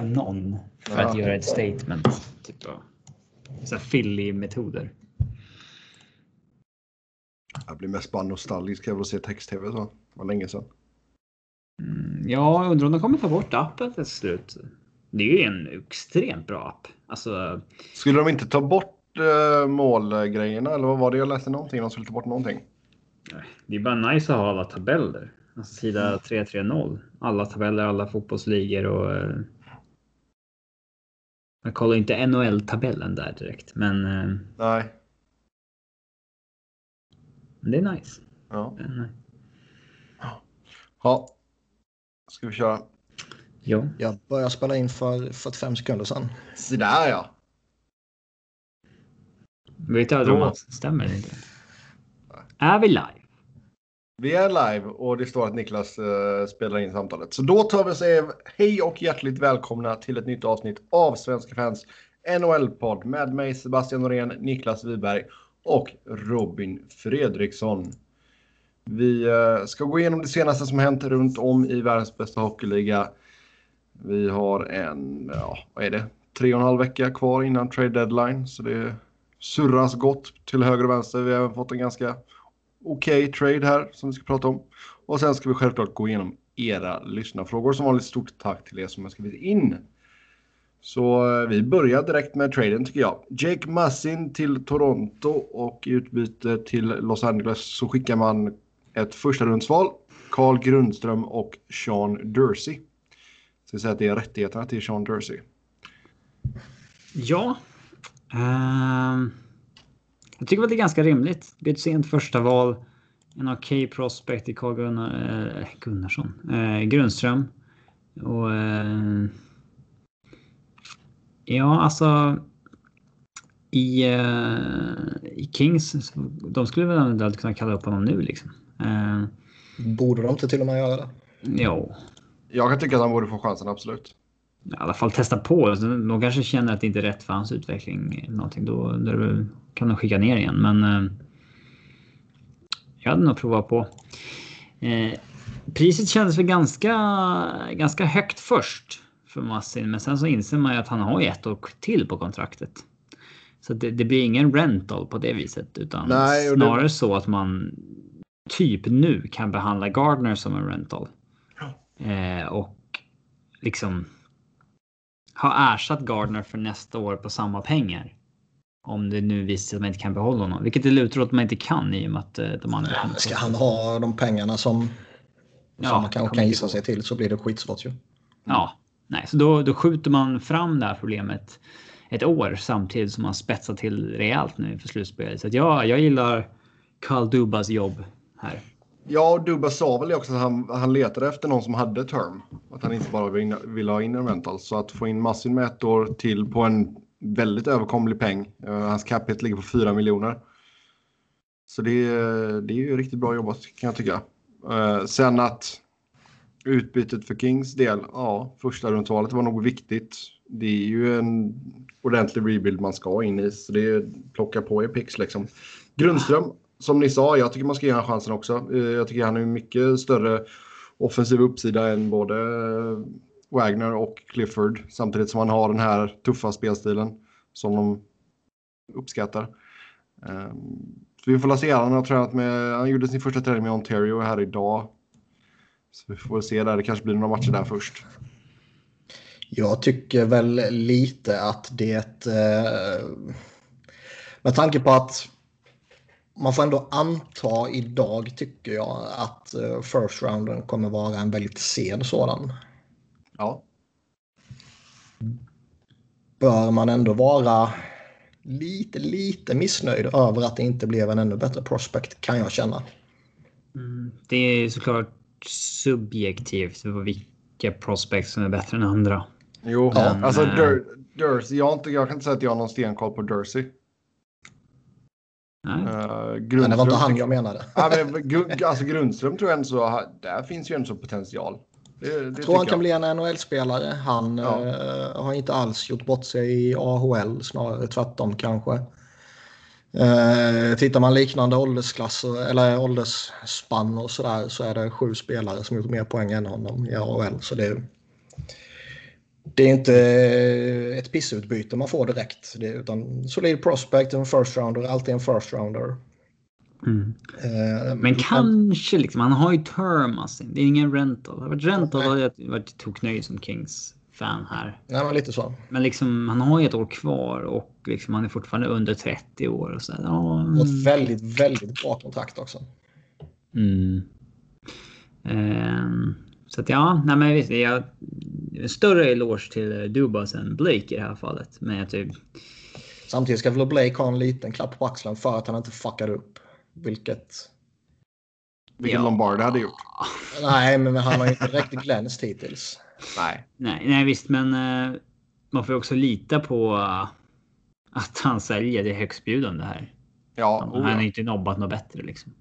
någon för att göra ett statement. Typ så Philly-metoder. Jag blir mest bara nostalgisk över att se text-tv. Så. Det var länge sedan. Mm, ja, undrar om de kommer ta bort appen till slut. Det är ju en extremt bra app. Alltså, Skulle de inte ta bort uh, målgrejerna? Eller vad var det? Jag läste någonting. De skulle ta bort någonting. det är bara nice att ha alla tabeller. Alltså sida 330. Alla tabeller, alla fotbollsligor och... Jag kollar inte NHL-tabellen där direkt, men eh, Nej. det är nice. Ja. Det är nice. ja. Ska vi köra? Ja. Jag började spela in för 45 sekunder sedan. Så där ja. Vet du Då- det stämmer inte? Är vi live? Vi är live och det står att Niklas eh, spelar in samtalet. Så då tar vi och säger hej och hjärtligt välkomna till ett nytt avsnitt av Svenska fans NHL-podd med mig Sebastian Norén, Niklas Wiberg och Robin Fredriksson. Vi eh, ska gå igenom det senaste som hänt runt om i världens bästa hockeyliga. Vi har en, ja, vad är det, tre och en halv vecka kvar innan trade deadline. Så det surras gott till höger och vänster. Vi har även fått en ganska okej trade här som vi ska prata om. Och sen ska vi självklart gå igenom era lyssnarfrågor. Som vanligt stort tack till er som har skrivit in. Så eh, vi börjar direkt med traden tycker jag. Jake Massin till Toronto och i utbyte till Los Angeles så skickar man ett första rundsval, Carl Grundström och Sean Dursey. Så vi säger att det är rättigheterna till Sean Dursey. Ja. Um jag tycker väl det är ganska rimligt. Det är ett sent första val. En okej prospect i Carl Gunnar, eh, Gunnarsson. Eh, Grundström. Och... Eh, ja, alltså... I, eh, I Kings, de skulle väl eventuellt kunna kalla upp honom nu liksom. Eh, Borde de inte till och med göra det? jo, Jag kan tycka att han borde få chansen, absolut. i alla fall testa på. Så De kanske känner att det inte är rätt för hans utveckling. eller Någonting. Då, då kan de skicka ner igen. Men eh, jag hade nog provat på. Eh, priset kändes väl ganska, ganska högt först för Massin. Men sen så inser man ju att han har ju ett år till på kontraktet. Så det, det blir ingen rental på det viset. Utan Nej, och det- snarare så att man typ nu kan behandla Gardner som en rental. Eh, och liksom ha ersatt Gardner för nästa år på samma pengar. Om det nu visar sig att man inte kan behålla honom. Vilket det lutar åt att man inte kan i och med att eh, de andra... kommer Ska han ha de pengarna som, Ja, som man kanske kan gissa sig till så blir det skitsvårt ju. Ja, nej, så då, då skjuter man fram det här problemet ett år samtidigt som man spetsar till rejält nu för slutspelet. Så att ja, jag gillar Karl Dubas jobb här. Ja, och Dubba sa väl också att han, han letade efter någon som hade term. Att han inte bara ville, ville ha in en rental. Så att få in Massin med ett år till på en väldigt överkomlig peng. Eh, hans capita ligger på 4 miljoner. Så det, är- det är ju riktigt bra jobbat kan jag tycka. Eh, sen att utbytet för Kings del, ja, första rundtalet var nog viktigt. Det är ju en ordentlig rebuild man ska in i, så det är plocka på i pix liksom. Grundström, som ni sa, jag tycker man ska ge honom chansen också. Eh, jag tycker han är mycket större offensiv uppsida än både Wagner och Clifford. Samtidigt som han har den här tuffa spelstilen som de uppskattar. Ehm, så vi får la se. Han har tränat med, han gjorde sin första träning med Ontario här idag. Så vi får se där, det kanske blir några matcher där först. Jag tycker väl lite att det... Eh, med tanke på att man får ändå anta idag tycker jag att eh, first rounden kommer vara en väldigt sen sådan. Ja, Bör man ändå vara lite, lite missnöjd över att det inte blev en ännu bättre prospect kan jag känna. Mm, Det är såklart subjektivt för vilka prospects som är bättre än andra. jo, Ja. alltså Men, Dur- Dursey, jag, inte, jag kan inte säga att jag har någon stenkoll på Dursey. Nej. Uh, Men det var inte han jag menade. Ja, men, alltså Grundström tror jag ändå så, där finns ju ändå potential. Det, det Jag tror han kan jag. bli en NHL-spelare. Han Ja. eh, har inte alls gjort bort sig i AHL, snarare tvärtom kanske. Eh, tittar man liknande åldersklasser eller åldersspann och sådär så är det sju spelare som gjort mer poäng än honom i AHL. Så det, det är inte ett pissutbyte man får direkt. Det är, utan solid prospect, en first rounder, alltid en first rounder. Mm. Eh, Men kanske liksom, han har ju term alltså. Det är ingen rental. Hade det varit rental hade jag varit toknöjd som Kings-fan här. Ja, men lite så. Men liksom, han har ju ett år kvar och liksom, han är fortfarande under 30 år. Och så, ja, Och ett väldigt, väldigt bra kontrakt också. mm. Ehm, så att ja, nej men visst. Jag, större eloge till Dubas än Blake i det här fallet. Men jag typ, Samtidigt ska väl Blake ha en liten klapp på axeln för att han inte fuckade upp. Vilket... Vilket Ja. Lombardi hade gjort. Nej, men han har ju inte riktigt glänst hittills. Nej. nej, nej visst, men eh, man får ju också lita på eh, att han säljer det högstbjudande här. Ja, Han oh, har ja. inte nobbat något bättre liksom.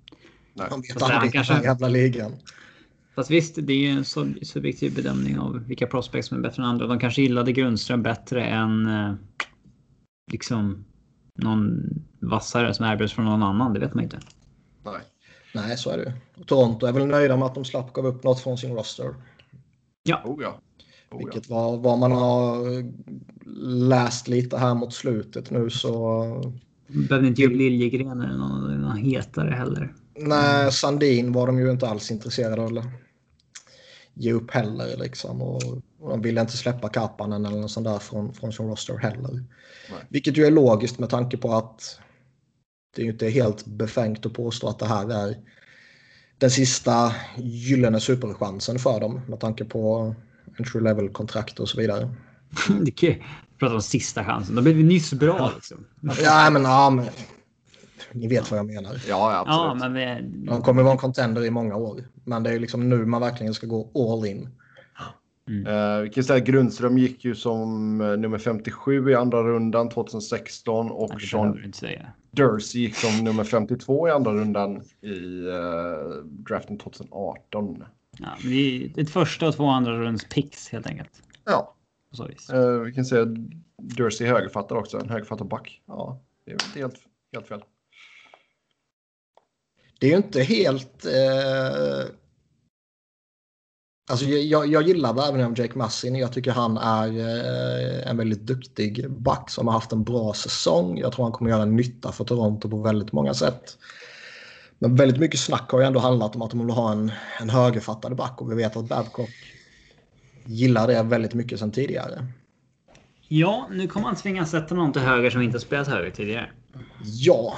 Nej. Han vet han aldrig i kanske- den jävla ligan. Fast visst, det är ju en sub- subjektiv bedömning av vilka prospects som är bättre än andra. De kanske gillade Grundström bättre än eh, liksom någon vassare som erbjuds från någon annan. Det vet man inte. Nej. Nej, så är det ju. Och Toronto är väl nöjda med att de slapp gav upp något från sin roster. Ja, Oh, ja. Oh. Vilket var vad man har läst lite här mot slutet nu så... behövde inte ge upp Liljegren eller någon, någon hetare heller. Nej, Sandin var de ju inte alls intresserade av ge upp heller liksom. Och och de ville inte släppa Kapanen eller något sånt där från, från sin roster heller. Nej. Vilket ju är logiskt med tanke på att det är ju inte helt befängt att påstå att det här är den sista gyllene superchansen för dem med tanke på entry level kontrakt och så vidare. det är kul. Prata om sista chansen. De blev ju nyss bra liksom. Ja, men, ja, men ni vet vad jag menar. Ja, Ja, absolut. men vi, De kommer vara en contender i många år. Men det är liksom nu man verkligen ska gå all in. Eh, vi kan säga att Grundström gick ju som eh, nummer 57 i andra rundan 2016 och Sean. Dursey gick som nummer 52 i andra rundan i eh, draften 2018. Ja, men det är ett första och två andra runds picks helt enkelt. Ja, På så vis. eh, vi kan säga Dursey högerfattad också, en högerfattad back. Ja, det är helt, helt fel. Det är ju inte helt... Eh... Alltså jag, jag gillar värvningen av Jake Massin. Jag tycker han är eh, en väldigt duktig back som har haft en bra säsong. Jag tror han kommer göra nytta för Toronto på väldigt många sätt. Men väldigt mycket snack har ju ändå handlat om att de vill ha en, en högerfattad back och vi vet att Babcock gillar det väldigt mycket sedan tidigare. Ja, nu kommer man tvingas sätta någon till höger som inte spelat höger tidigare. Ja,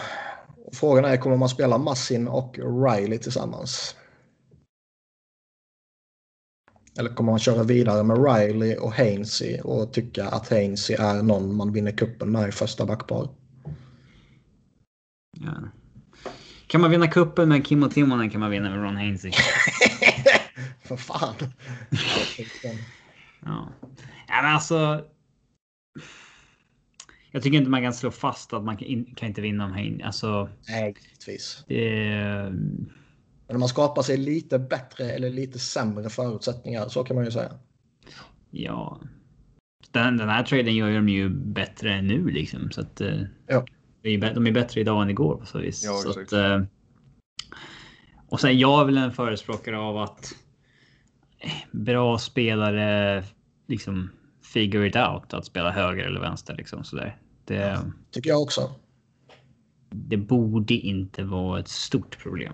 frågan är kommer man spela Massin och Riley tillsammans? Eller kommer man köra vidare med Riley och Hainsey och tycka att Hainsey är någon man vinner kuppen med i första backpar? Ja. Kan man vinna kuppen med Kimmo Timonen kan man vinna med Ron Hainsey. För fan. Ja. ja, men alltså. Jag tycker inte man kan slå fast att man kan, in, kan inte vinna om Hainsey. Alltså, Nej, givetvis. det, Men om man skapar sig lite bättre eller lite sämre förutsättningar, så kan man ju säga. ja. Den, den här traden gör de ju bättre än nu liksom. Så att, eh, Ja. det är de är bättre idag än igår på så vis. Ja, så att, eh, och sen jag är väl en förespråkare av att eh, bra spelare liksom figure it out att spela höger eller vänster liksom sådär. Det, Tycker jag också. det borde inte vara ett stort problem.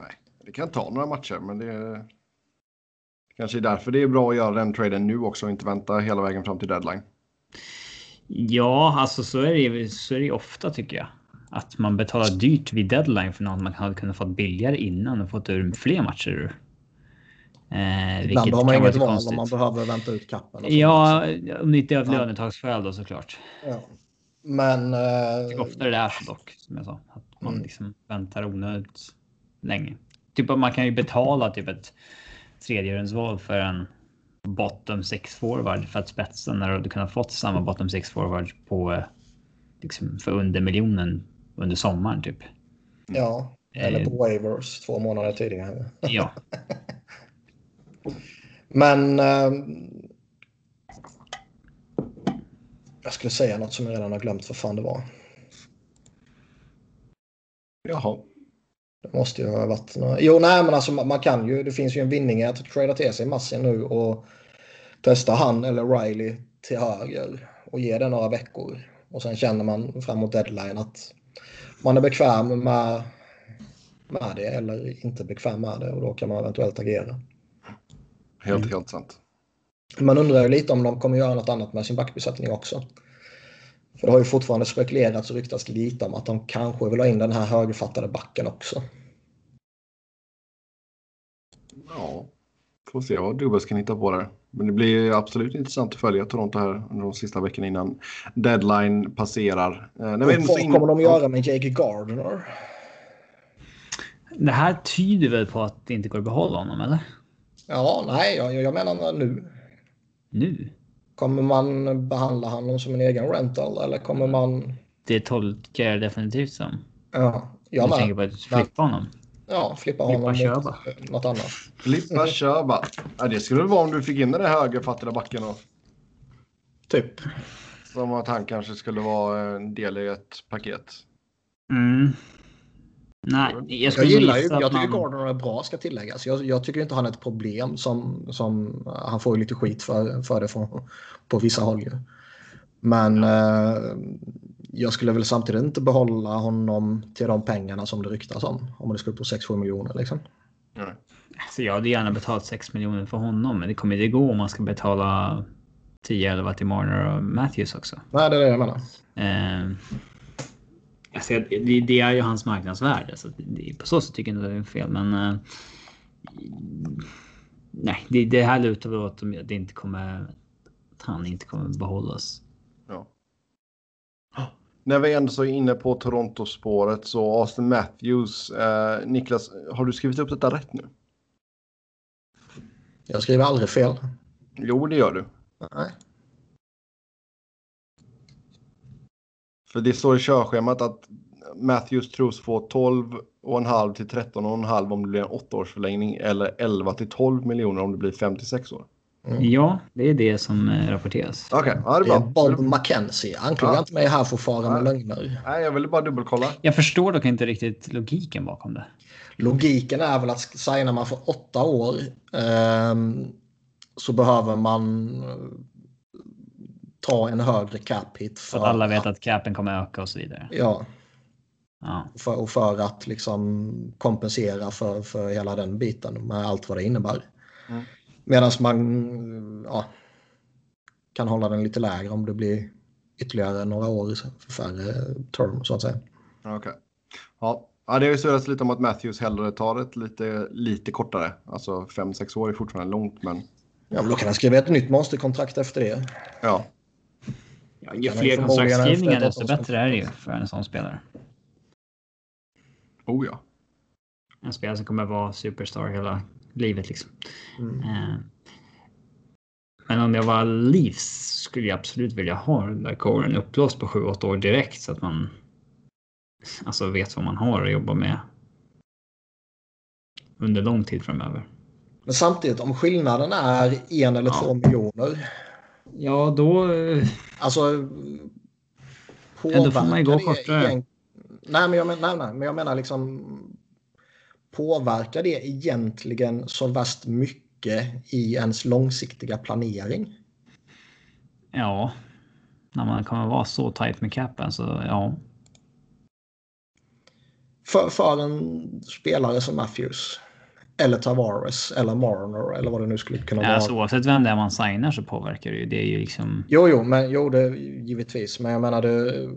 Nej, det kan ta några matcher, men det är kanske är därför det är bra att göra den traden nu också och inte vänta hela vägen fram till deadline. Ja, alltså så är det så är det ju ofta tycker jag. Att man betalar dyrt vid deadline för något man hade kunnat fått billigare innan och fått ur fler matcher ur. Eh, Ibland har man inget val om man behöver vänta ut kappen. Ja, om det inte är av Ja. lönetagsskäl då såklart. ja. Men... Eh, ofta det är så dock, som jag sa. Att man Mm. liksom väntar onödigt länge. Typ att man kan ju betala typ ett tredjerumsval för en bottom six forward för att spetsa när du kunnat fått samma bottom six forward på eh, liksom för under miljonen under sommaren typ. ja. Eller Eh, på waivers två månader tidigare. Ja, Men... Eh, jag skulle säga något som jag redan har glömt vad fan det var. Jaha. Det måste ju ha varit några... Jo, nej, men alltså man kan ju. Det finns ju en vinning i att trada till sig Massin nu och testa han eller Riley till höger och ge det några veckor. Och sen känner man framåt deadline att man är bekväm med, med det eller inte bekväm med det och då kan man eventuellt agera. Helt, Mm. helt sant. Man undrar ju lite om de kommer göra något annat med sin backbesättning också. För det har ju fortfarande spekulerats och ryktats lite om att de kanske vill ha in den här högerfattade backen också. Ja, får se vad Dubas kan hitta på där. Men det blir absolut intressant att följa Toronto här under de sista veckorna innan deadline passerar. Eh, ändå så vad in- kommer de göra med Jake Gardner? Det här tyder väl på att det inte går att behålla honom, eller? Ja, nej, jag, jag menar nu. Nu? Kommer man behandla honom som en egen rental eller kommer man... Det tolkar jag definitivt som. Ja, jag tänker med. på att flippa honom. Ja, flippa Flippa honom köpa. mot något annat. Flippa, kör bara. Ja, det skulle väl vara om du fick in den där högerfattade backen och Typ. som att han kanske skulle vara en del i ett paket. Mm. Nej, jag Jag skulle gillar ju, jag tycker man- Gardner är bra ska tilläggas. Jag, jag tycker inte han är ett problem som, som han får ju lite skit för, för det från, på vissa håll ju. Men eh, jag skulle väl samtidigt inte behålla honom till de pengarna som det ryktas om. Om det skulle på 6-7 miljoner liksom. Nej. Alltså jag hade gärna betalt 6 miljoner för honom, men det kommer inte gå om man ska betala 10-11 till Marner och Matthews också. Nej, det är det jag menar. Eh, alltså det, det är ju hans marknadsvärde, så det, på så sätt tycker jag inte det är fel. Men eh, nej, det, det här lutar väl åt att det inte kommer, att han inte kommer behållas. Ja. När vi ändå så är inne på Toronto-spåret så Austin Matthews. Eh, Niklas, har du skrivit upp detta rätt nu? Jag skriver aldrig fel. Jo, det gör du. Nej. För det står i körschemat att Matthews tros få 12,5 till 13,5 om det blir en åttaårsförlängning eller 11 till 12 miljoner om det blir 56 år. Ja, det är det som eh, rapporteras. Okej, ja, det Det är. Bob McKenzie. Anklaga Ja. inte mig här för fara med lögner. Nej, jag ville bara dubbelkolla. Jag förstår dock inte riktigt logiken bakom det. Logiken är väl att signar man för åtta år ehm, så behöver man eh, ta en högre cap hit. För att alla vet att capen kommer öka och så vidare. Ja, Ja. för, och för att liksom kompensera för, för hela den biten med allt vad det innebär. Mm. Medan man ja, kan hålla den lite lägre om det blir ytterligare några år för färre term så att säga. Okej. Ja. ja, det har ju surrats lite om att Matthews hellre tar ett lite, lite kortare. Alltså 5-6 år är fortfarande långt, men Ja, men då kan han skriva ett nytt monsterkontrakt efter det. ja. Ja, ju fler förmodligen kontraktsskrivningar desto bättre är det ju för en sån spelare. Oh ja. En spelare som kommer vara superstar hela livet liksom. Mm. Eh, Men om jag var Leafs skulle jag absolut vilja ha den där coren upplåst på 7-8 år direkt så att man alltså vet vad man har att jobba med under lång tid framöver. Men samtidigt om skillnaden är en eller Ja. två miljoner. Ja, då... eh, Alltså. Ja, då får man ju gå kortare. egent- Nej, men jag, men, nej, nej, men jag menar liksom. Påverkar det egentligen så värst mycket i ens långsiktiga planering? Ja. När man kommer vara så tight med capen så ja. För, för en spelare som Matthews. Eller Tavares eller Marner eller vad det nu skulle kunna vara. Alltså, oavsett vem det är man signar så påverkar det ju. Det är ju liksom... Jo, jo, men jo, det givetvis. Men jag menar det,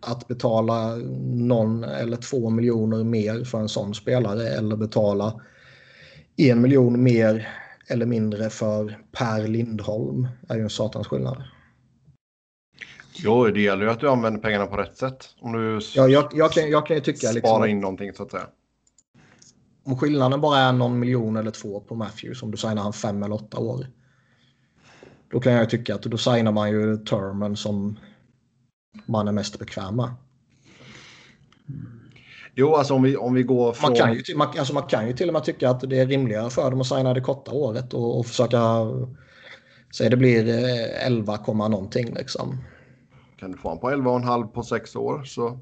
att betala någon eller två miljoner mer för en sån spelare eller betala en miljon mer eller mindre för Per Lindholm är ju en satans skillnad. Jo, det gäller ju att du använder pengarna på rätt sätt. Om du Ja, jag, jag, kan, jag kan ju tycka liksom, sparar att in någonting så att säga. Om skillnaden bara är någon miljon eller två på Matthews, om du signar han fem eller åtta år. Då kan jag tycka att då signar man ju termen som man är mest bekväm med. Jo, alltså om vi, om vi går från... Man kan, ju, man, alltså man kan ju till och med tycka att det är rimligare för dem att signa det korta året och, och försöka... Säg det blir eh, 11, komma någonting liksom. Kan du få en på 11,5 på 6 år så...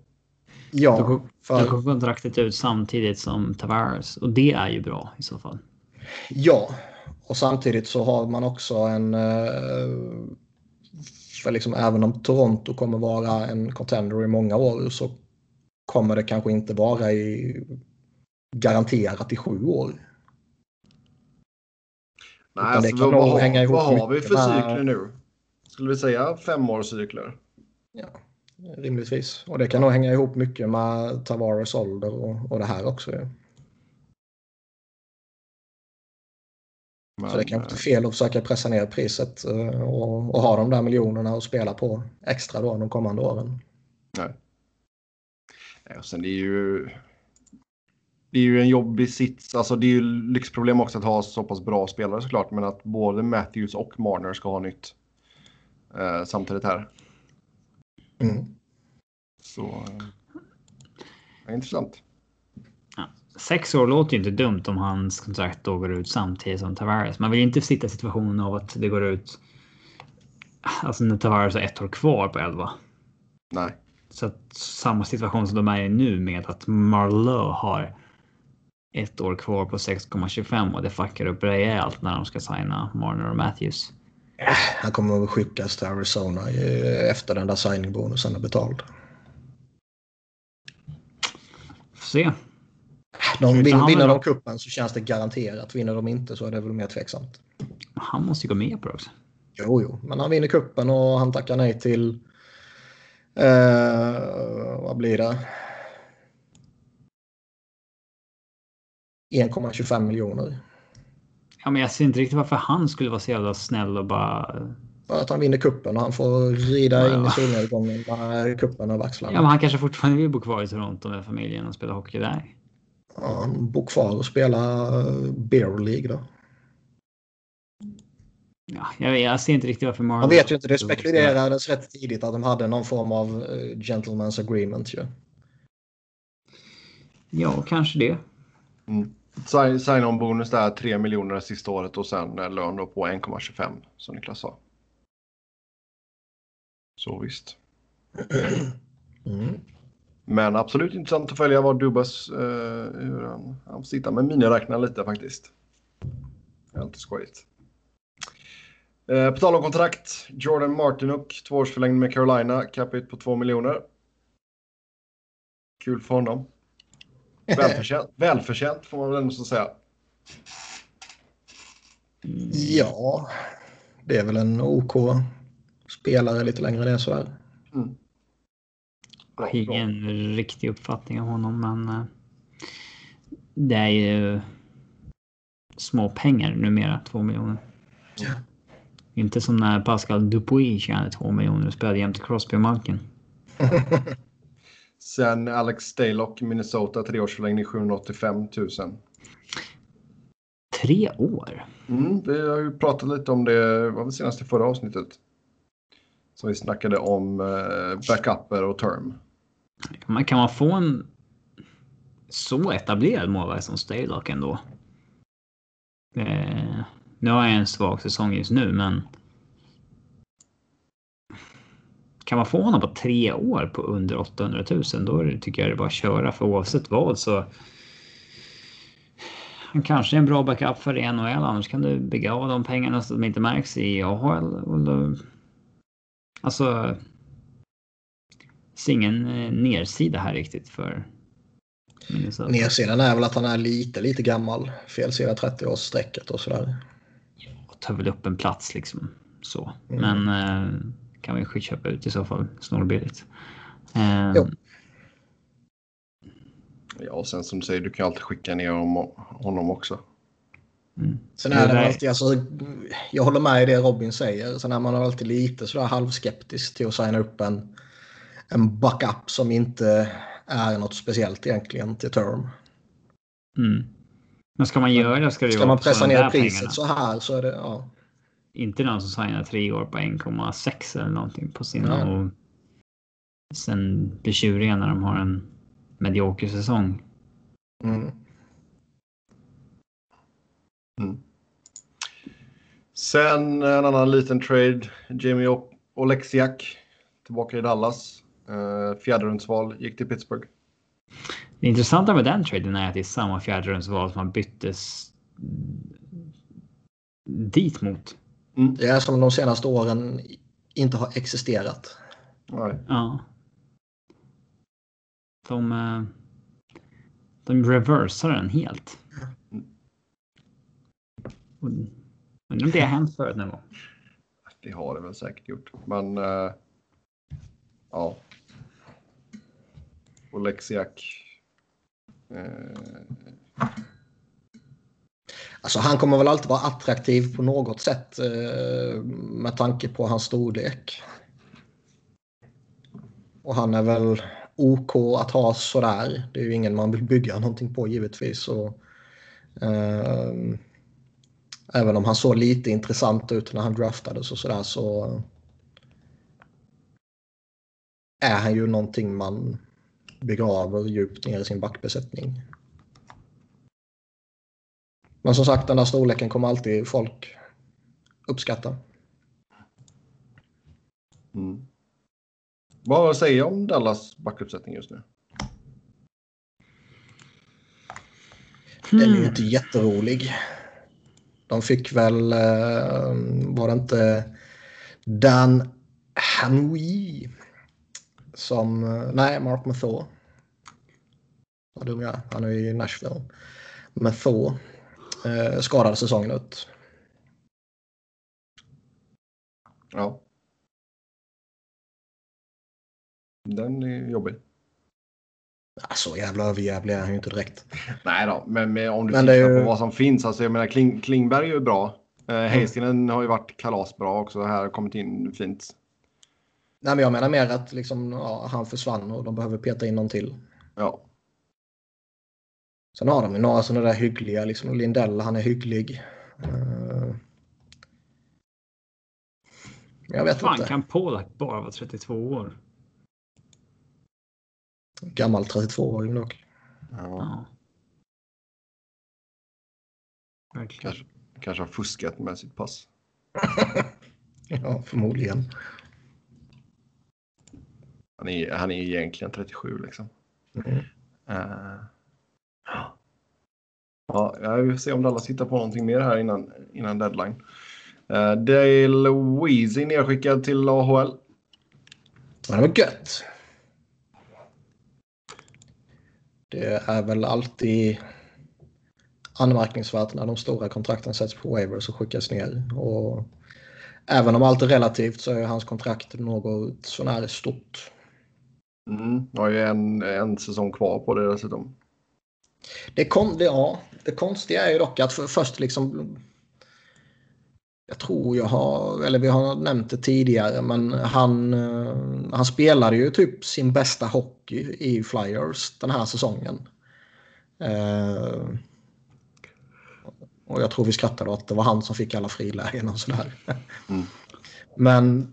Då Ja, går, då för, går kontraktet ut samtidigt som Tavares och det är ju bra i så fall. ja. Och samtidigt så har man också en... eh, För liksom även om Toronto kommer vara en contender i många år så kommer det kanske inte vara i garanterat i sju år. Nej, det alltså, kan vad, nog vad, hänga ihop vad har vi för cykler nu? Skulle vi säga femårscykler? Ja, rimligtvis. Och det kan nog hänga ihop mycket med Tavares ålder och, och det här också. Men, Så det kanske inte är fel att försöka pressa ner priset eh, och, och ha de där miljonerna att spela på extra då de kommande åren. Nej. Nej, och sen det är ju... Det är ju en jobbig sits. Alltså det är ju lyxproblem också att ha så pass bra spelare såklart. Men att både Matthews och Marner ska ha nytt. Eh, samtidigt här. Mm. Så... Eh, ja, intressant. Sex år låter ju inte dumt om hans kontrakt då går ut samtidigt som Tavares. Man vill ju inte sitta i situationen av att det går ut. Alltså när Tavares har ett år kvar på 11. Nej. Så att samma situation som de är i nu med att Marlowe har ett år kvar på 6,25 och det fuckar upp rejält när de ska signa Marner och Matthews. Han kommer att skickas till Arizona eh, efter den där signingbonusen är betald. Får se. De vin, vinner de kuppen så känns det garanterat. Vinner de inte så är det väl mer tveksamt. Han måste ju gå med på det också. Jo, jo, men han vinner kuppen och han tackar nej till... Eh, vad blir det? 1,25 miljoner. Ja, men jag ser inte riktigt varför han skulle vara så jävla snäll och bara. Att han vinner kuppen och han får rida in i Ja. solnedgången med kuppen över axlarna. Ja, men han kanske fortfarande vill bo kvar i Toronto med familjen och spela hockey där. Ja, bor kvar och spelar eh, Bear League då. Ja, jag, jag ser inte riktigt varför Marlowe. Man vet ju inte, det spekulerades rätt tidigt att de hade någon form av eh, gentleman's agreement ju. Ja, kanske det. Mm. Sign- Sign-on-bonus där 3 miljoner det sista året och sen eh, lön då på 1,25 som Niklas sa. Så visst. Mm. Men absolut intressant att följa vad Dubas, eh, hur han, han sitter med miniräknar lite faktiskt. Det är alltid skojigt. Eh, på tal om kontrakt, Jordan Martinuk, tvåårsförlängning med Carolina, capita på 2 miljoner. Kul för honom. Välförtjänt, välförtjänt får man väl ändå så säga. Ja, det är väl en OK spelare lite längre ner sådär. Mm. Jag har ingen riktig uppfattning om honom, men eh, det är ju små pengar numera, två miljoner. Ja. Inte som när Pascal Dupuis tjänade två miljoner och spelade jämte Crosby och Malkin. Sen Alex Stalock, Minnesota, treårsförlängning 785 000. Tre år? Mm, vi har ju pratat lite om det, var det senaste förra avsnittet? Som vi snackade om eh, backuper och term. Man, kan man få en så etablerad målvakt som Stalock ändå? Eh, nu har jag en svag säsong just nu, men. Kan man få honom på tre år på under 800 000 då det, tycker jag det är bara att köra för oavsett vad så. Han kanske är en bra backup för NHL annars kan du bygga av de pengarna så att de inte märks i AHL. Och då, alltså. ser ingen eh, nedsida här riktigt för Minnesota. Nedsidan är väl att han är lite, lite gammal. Fel sida 30-årsstrecket och sådär. och tar väl upp en plats liksom. Så. Mm. Men eh, kan vi skitköpa ut i så fall snålbilligt. Eh, Jo. Ja, och sen som du säger, du kan alltid skicka ner honom, honom också. mm. Sen är det Det alltid, alltså, jag håller med i det Robin säger. Sen är man alltid lite sådär halvskeptisk till att signa upp en, en backup som inte är något speciellt egentligen till term. Mm. Men ska man göra det ska det ju Ska man pressa ner priset pengarna. så här så är det, ja. Inte någon som signar tre år på 1,6 eller någonting på sin Nej. och sen blir tjuriga när de har en medioker säsong. Mm. Sen en annan liten trade. Jamie Oleksiak tillbaka i Dallas. Uh, Fjärderumsval gick till Pittsburgh. Det intressanta med den traden är att det är samma fjärderumsval som har byttes dit mot. Det är som de senaste åren inte har existerat. Nej. Ja. De, eh, de reversar den helt. Undrar om det har hänt förut någon gång. Det har det väl säkert gjort. Men eh, ja. Och Lexiak. Eh, Alltså han kommer väl alltid vara attraktiv på något sätt eh, med tanke på hans storlek. Och han är väl OK att ha sådär. Det är ju ingen man vill bygga någonting på givetvis. Och, eh, även om han såg lite intressant ut när han draftades och sådär så är han ju någonting man begraver djupt ner i sin backbesättning. Men som sagt, den där storleken kommer alltid folk uppskatta. mm. Vad säger jag om Dallas backuppsättning just nu? Den är ju Hmm. inte jätterolig. De fick väl, eh, var det inte Dan Hanui som, eh, nej Mark Mathor. Vad dum jag är, han är i Nashville. Mathor eh, skadade säsongen ut. Ja. Den är jobbig. Ah, Så jävla överjävlig är han ju inte direkt. Nej då, men med, om du Men tittar ju- på vad som finns. Alltså jag menar Kling, Klingberg är ju bra. Eh, Hastingen har ju varit kalasbra också. Här har kommit in fint. Nej, men jag menar mer att liksom, ja, han försvann och de behöver peta in någon till. Ja. Sen har de ju några sådana där hyggliga, liksom Lindell, han är hygglig. Eh, Jag vet fan inte. kan Polak bara vara 32 år? Gammal 32-åring dock. ja. Ja. Verkligen. Kanske, kanske har fuskat med sitt pass. Ja, förmodligen. Han är, han är egentligen 37 liksom. Mm. Eh, ja, jag vill se om Dallas hittar på någonting mer här innan, innan deadline. Uh, Dale Weezy nedskickad till AHL. Ja, det var gött. Det är väl alltid anmärkningsvärt när de stora kontrakten sätts på waivers och skickas ner. Och även om allt är relativt så är hans kontrakt något sånär stort. Mm, har ju en, en säsong kvar på det dessutom. Det, kon, det, ja, det konstiga är ju dock att för, först liksom... Jag tror jag har, eller vi har nämnt det tidigare, men han, eh, han spelade ju typ sin bästa hockey i Flyers den här säsongen. Eh, och jag tror vi skrattade åt att det var han som fick alla frilägen och sådär. Mm. Men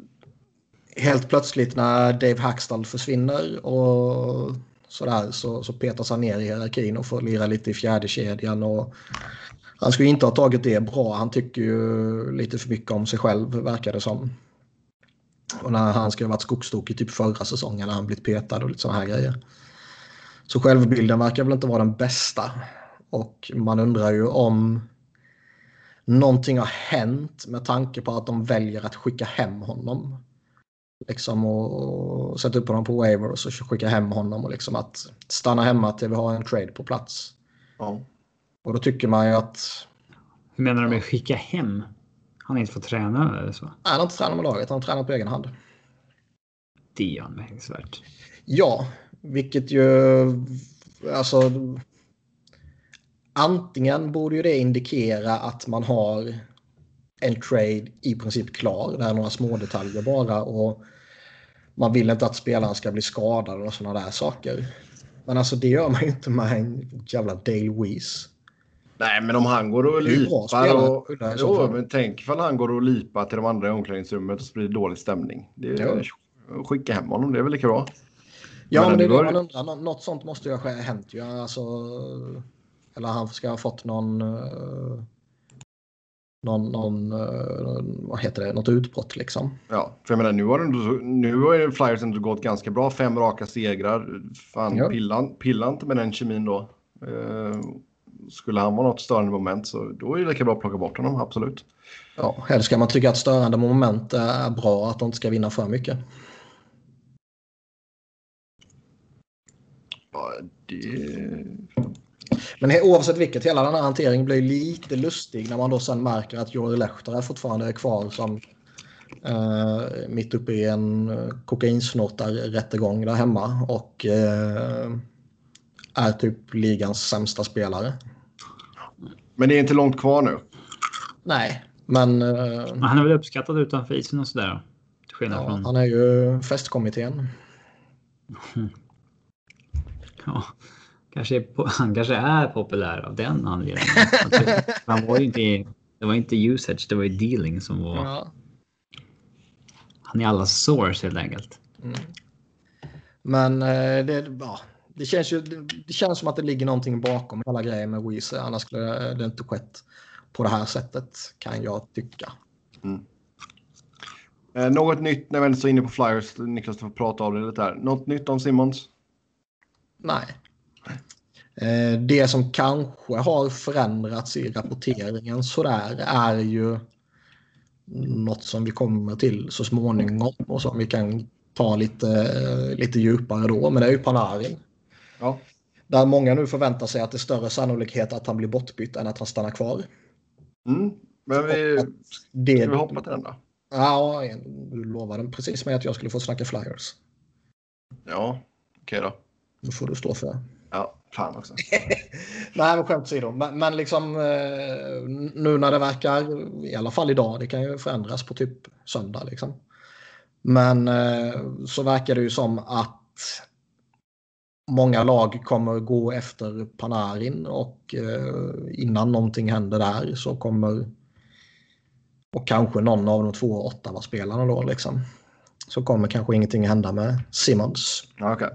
helt plötsligt när Dave Hackstall försvinner och sådär så, så petas han ner i hierarkin och får lira lite i fjärde kedjan och han skulle inte ha tagit det bra. Han tycker ju lite för mycket om sig själv verkar det som. Och när han ska ha varit skogstokig typ förra säsongen när han blivit petad och lite sådana här grejer. Så självbilden verkar väl inte vara den bästa. Och man undrar ju om någonting har hänt med tanke på att de väljer att skicka hem honom. Liksom och, och sätta upp honom på waiver och så skicka hem honom och liksom att stanna hemma till vi har en trade på plats. Ja. Och då tycker man ju att Hur menar du med skicka hem? Han har inte fått träna eller så? han har inte tränat med laget, han har tränat på egen hand. Det är anmärkningsvärt. Ja, vilket ju alltså antingen borde ju det indikera att man har en trade i princip klar. Det är några små detaljer bara och man vill inte att spelaren ska bli skadad och sådana där saker. Men alltså det gör man ju inte med en jävla Dale Weiss. Nej, men om han går och lipar och... Jo, men tänk ifall han går och lipar till de andra i omklädningsrummet och sprider dålig stämning. Det är, skicka hem honom, det är väl lika bra. Ja, Men men, det är det man undrar. Nå- Något sånt måste ju ha hänt ju. Alltså, eller han ska ha fått någon... eh, Någon, någon eh, vad heter det, något utbrott liksom. Ja, för jag menar nu har, ändå- nu har Flyers ändå gått ganska bra. Fem raka segrar. Fan, Ja. pilla, pilla inte med den kemin då. Eh, skulle han vara något störande moment så då är det lika bra att plocka bort honom, absolut. Ja, eller ska man tycka att störande moment är bra, att de inte ska vinna för mycket? Ja, det... Men oavsett vilket, hela den här hanteringen blir lite lustig när man då sen märker att Jori Lehtara fortfarande är kvar som eh, mitt uppe i en kokainsnortar-rättegång där hemma och eh, är typ ligans sämsta spelare. Men det är inte långt kvar nu. Nej, men... Eh, Han är väl uppskattad utanför isen och sådär. Till ja, från... han är ju festkommittén. Ja, kanske är han kanske är populär av den anledningen. han var ju inte, det var inte usage, det var ju dealing som var... Ja. Han är allas source helt enkelt. Men eh, det, ja, det, känns ju, det, känns som att det ligger någonting bakom hela grejen med Weezer. Annars skulle det inte skett på det här sättet kan jag tycka. Eh, något nytt när vi är inne på Flyers, Niklas, du får prata av det lite här. Något nytt om Simmons? Nej. Eh, Det som kanske har förändrats i rapporteringen sådär är ju något som vi kommer till så småningom och som vi kan ta lite, lite djupare då. Men det är ju Panarin. Ja. Där många nu förväntar sig att det är större sannolikhet att han blir bortbytt än att han stannar kvar. Mm. Men vi, Det, ska vi hoppa till den då? Ja, du lovade precis med att jag skulle få snacka flyers. Ja, okej då. Nu får du stå för det. Ja, fan också. Nej, men skämt åsido. Men, men liksom eh, nu när det verkar, i alla fall idag, det kan ju förändras på typ söndag liksom. Men eh, så verkar det ju som att många lag kommer gå efter Panarin och eh, innan någonting händer där så kommer och kanske någon av de två åtta spelarna då liksom. Så kommer kanske ingenting hända med Simmons. Okej,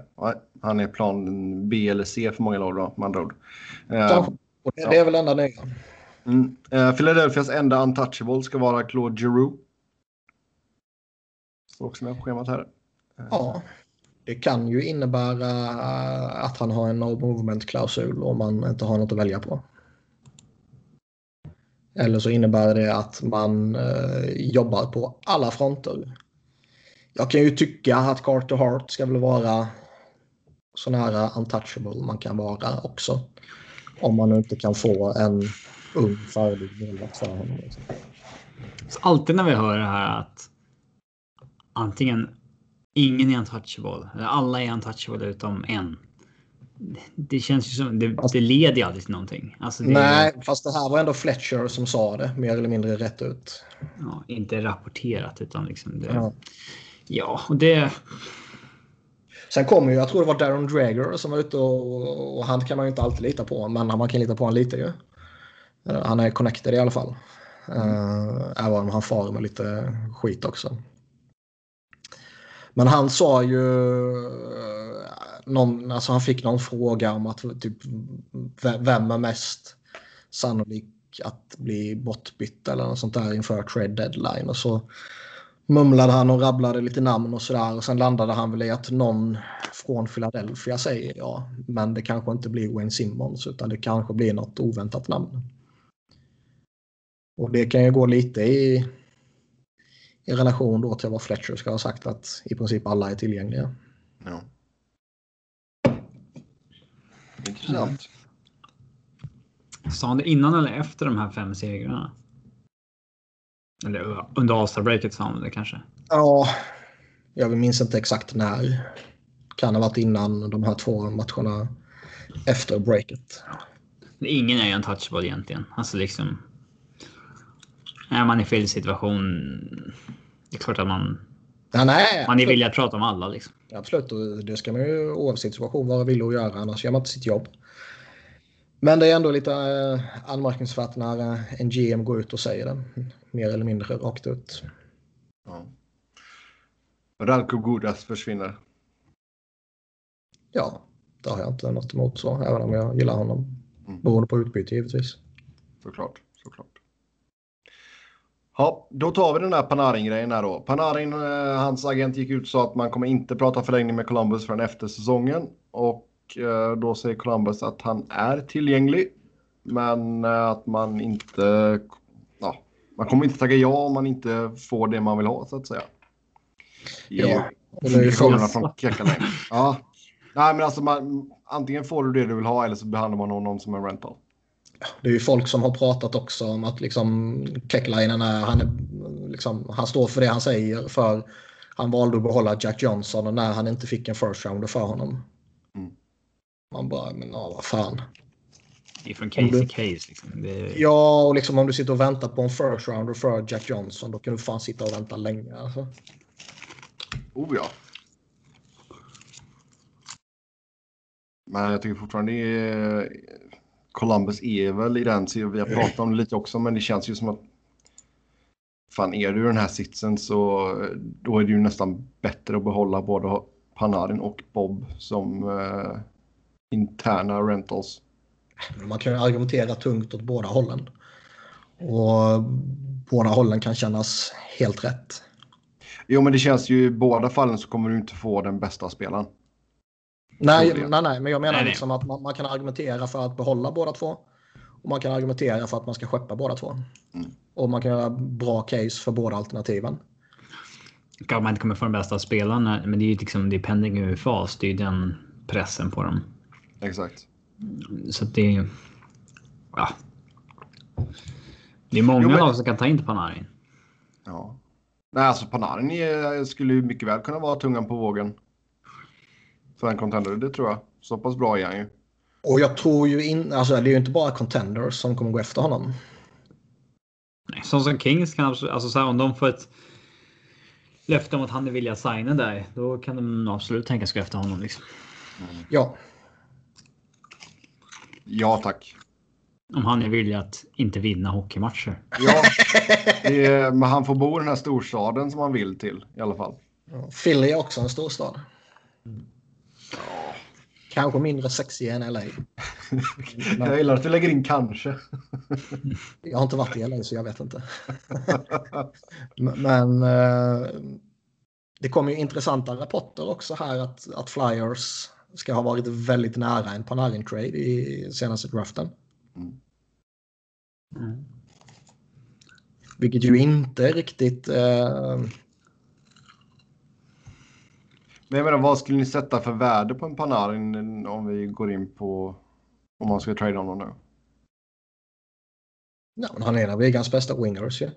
han är plan B eller C för många lag då, med andra ord. Eh. Och det, är väl enda nya. mm. eh, Philadelphias enda untouchable ska vara Claude Giroux. Står också med på schemat här. Eh, Ja, det kan ju innebära att han har en no movement-klausul om man inte har något att välja på. Eller så innebär det att man jobbar på alla fronter. Jag kan ju tycka att Carter Hart ska väl vara så nära untouchable man kan vara också. Om man inte kan få en ung färdig målvakt för honom. Så alltid när vi hör det här att antingen ingen är untouchable eller alla är untouchable utom en. Det känns ju som det, det leder ju aldrig till någonting. Alltså det är Nej, fast det här var ändå Fletcher som sa det mer eller mindre rätt ut. ja, inte rapporterat utan liksom det. Ja. Ja, och det. Sen kommer ju, jag tror det var Darren Drager som var ute och, och han kan man ju inte alltid lita på, men man kan lita på honom lite ju. Eh, han är connected i alla fall. Uh, även om han far med lite skit också. Men han sa ju, eh, någon, alltså han fick någon fråga om att typ, vem är mest sannolik att bli bortbytt eller något sånt där inför trade deadline. Och så mumlade han och rabblade lite namn och sådär. Och sen landade han väl i att någon från Philadelphia säger ja. Men det kanske inte blir Wayne Simmons utan det kanske blir något oväntat namn. Och det kan ju gå lite i, i relation då till vad Fletcher ska ha sagt att i princip alla är tillgängliga. Ja. Intressant. Sa han det innan eller efter de här fem segrarna? Eller under All-Star-breaket sa han det kanske. Ja, jag minns inte exakt när. Kan ha varit innan de här två matcherna efter breaket. Ingen är ju untouchable egentligen. Alltså liksom. Är man i fel situation. Det är klart att man, Ja, nej, man är villig att prata om alla liksom. Absolut, och det ska man ju oavsett situation vara villig att göra, annars gör man inte sitt jobb. Men det är ändå lite eh, anmärkningsvärt när eh, en GM går ut och säger det. Mer eller mindre rakt ut. Ja. Radko Gudas försvinner. Ja, det har jag inte något emot så, även om jag gillar honom. Mm. Beroende på utbyte givetvis. Såklart, såklart. Ja, då tar vi den där Panarin-grejen här då. Panarin, eh, hans agent gick ut och sa att man kommer inte prata förlängning med Columbus förrän efter säsongen. Och eh, då säger Columbus att han är tillgänglig. Men eh, att man inte... Ja, man kommer inte tacka ja om man inte får det man vill ha så att säga. Ja, frågorna från Kekaleng. Ja. Nej, men alltså man, antingen får du det du vill ha eller så behandlar man honom som en rental. Det är ju folk som har pratat också om att liksom Kekkelainen är, han, är, liksom, han står för det han säger för han valde att behålla Jack Johnson och när han inte fick en first rounder för honom. Man bara, men ja, vad fan. Det är från case till case. Liksom. Det... Ja, och liksom om du sitter och väntar på en first rounder för Jack Johnson då kan du fan sitta och vänta länge. Alltså. Oh ja. Men jag tycker fortfarande är... Columbus är väl i den, vi har pratat om det lite också, men det känns ju som att fan är du i den här sitsen så då är det ju nästan bättre att behålla både Panarin och Bob som eh, interna rentals. Man kan ju argumentera tungt åt båda hållen. Och båda hållen kan kännas helt rätt. Jo, men det känns ju i båda fallen så kommer du inte få den bästa spelaren. Nej, nej, nej, men jag menar nej, liksom nej. att man, man, kan argumentera för att behålla båda två. Och man kan argumentera för att man ska skeppa båda två. Mm. Och man kan göra bra case för båda alternativen. Kanske man inte kommer få den bästa spelaren, men det är ju liksom det är pending UFAs. Det är ju den pressen på dem. Exakt. Så det är... Ja. Det är många jo, lag som kan ta in Panarin. Ja. Nej, alltså Panarin är, skulle ju mycket väl kunna vara tungan på vågen. För en contender, det tror jag. Så pass bra är han ju. Och jag tror ju inte, alltså det är ju inte bara contenders som kommer gå efter honom. Nej, som som Kings kan absolut, alltså så här, om de får ett löfte om att han är villig att signa där, då kan de absolut tänka sig gå efter honom. Liksom. Mm. Ja. Ja, tack. Om han är villig att inte vinna hockeymatcher. Ja, är, men han får bo i den här storstaden som han vill till i alla fall. Ja, Philly är också en storstad. Mm. Kanske mindre sexig än LA. Men... Jag gillar att du lägger in kanske. jag har inte varit i LA så jag vet inte. Men eh, det kommer ju intressanta rapporter också här att, att Flyers ska ha varit väldigt nära en Panarin-trade i senaste draften. Mm. Mm. Vilket ju inte riktigt... Eh, men jag menar, vad skulle ni sätta för värde på en Panarin om vi går in på om man ska trada honom nu? Ja, men han är en av ligans bästa wingers ju. Ja.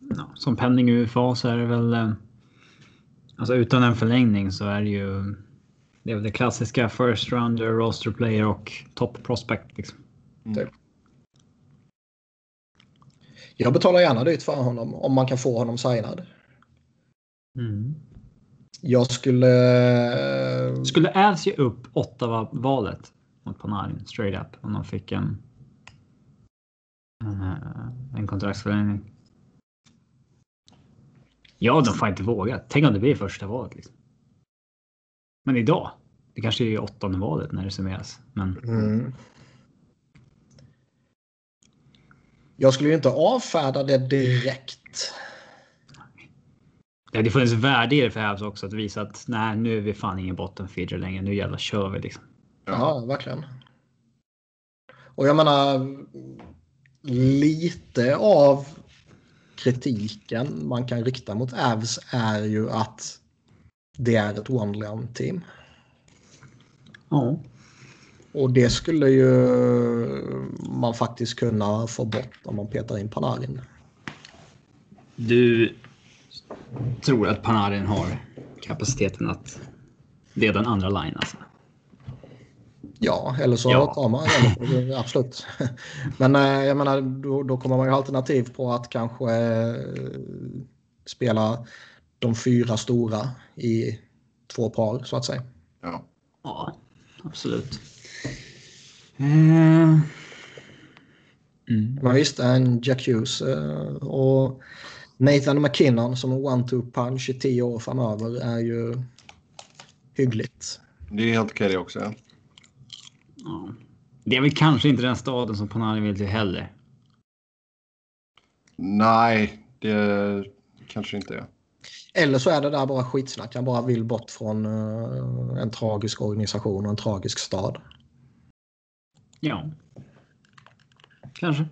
Ja, som penning UFA så är det väl... Eh, alltså utan en förlängning så är det ju... Det är väl det klassiska first rounder, roster player och top prospect. Liksom. Mm. Typ. Jag betalar gärna dyrt för honom om man kan få honom signad. Mm. Jag skulle... Skulle Avs ge upp Ottawa-valet mot Panarin straight up om de fick en, en, eh, en kontraktsförlängning? Ja, de får inte våga. Tänk om det blir första valet. Liksom. Men idag, det kanske är åttonde valet när det summeras. Men... Mm. Jag skulle ju inte avfärda det direkt. Det hade funnits värde i det för Habs också att visa att nej, nu är vi fan ingen bottenfeeder längre. Nu jävlar kör vi liksom. Ja, verkligen. Och jag menar lite av kritiken man kan rikta mot Avs är ju att det är ett one team. Ja. Och det skulle ju man faktiskt kunna få bort om man petar in Panarin. Du tror att Panarin har kapaciteten att leda en andra line alltså? Ja, eller så ja. tar man den. Absolut. Men eh, jag menar, då, då kommer man ju alternativ på att kanske eh, spela de fyra stora i två par så att säga. Ja, ja absolut. Mm. Men visst, en Jack Hughes och Nathan McKinnon som en one-two punch i tio år framöver är ju hyggligt. Det är helt okej det också. Ja. ja. Det är väl kanske inte den staden som Panarin vill till heller. Nej, det kanske inte är. Eller så är det där bara skitsnack. Han bara vill bort från uh, en tragisk organisation och en tragisk stad. Ja. kanske.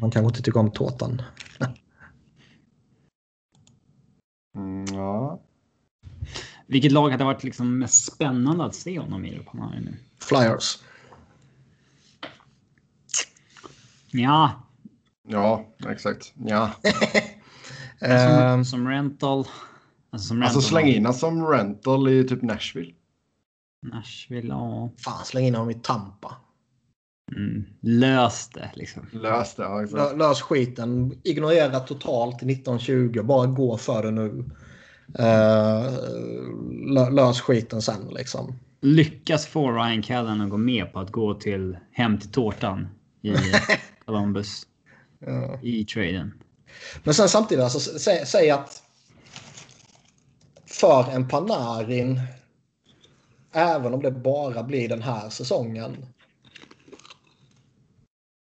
Han kanske inte tycker om tårtan. Mm, ja. Vilket lag hade varit liksom mest spännande att se honom i? Nu? Flyers. Ja, ja, exakt. Ja. som, Ehm, som rental. Alltså, som Alltså rental. släng in honom som rental i typ Nashville. Nashville, ja. fan, släng in honom i Tampa. Mm. Lös det liksom. Lös det. Ja, exakt. Lös skiten. Ignorera totalt 1920. Bara gå för det nu. Lö- lös skiten sen liksom. Lyckas få Ryan Callen att gå med på att gå till hem till tårtan i Columbus Ja. i traden. Men sen samtidigt, alltså, sä, säg, att för en Panarin, även om det bara blir den här säsongen,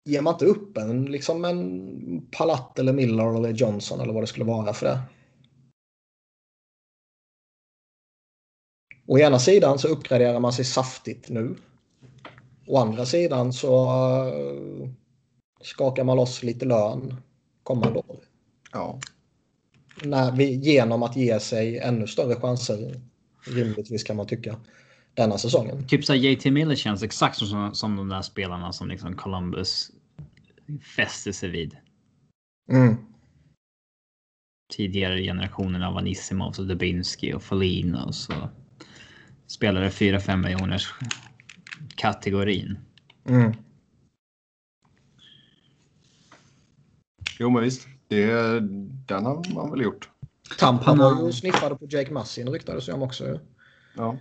ger man inte upp en, liksom en Palat eller Miller eller Johnson eller vad det skulle vara för det. Å ena sidan så uppgraderar man sig saftigt nu. Å andra sidan så eh, skakar man loss lite lön kommande år Ja. när vi, genom att ge sig ännu större chanser, rimligtvis kan man tycka, denna säsongen. Typ så JT Miller känns exakt som, som de där spelarna som liksom Columbus fäste sig vid. Mm. Tidigare generationen av Anisimov och Dubinski och Foligno och så spelade 4-5 miljoners kategorin. Mm. Jo, men visst. Det, den har man väl gjort. Tampa Han var ju sniffade på Jake Massin ryktades ju om också. Ja.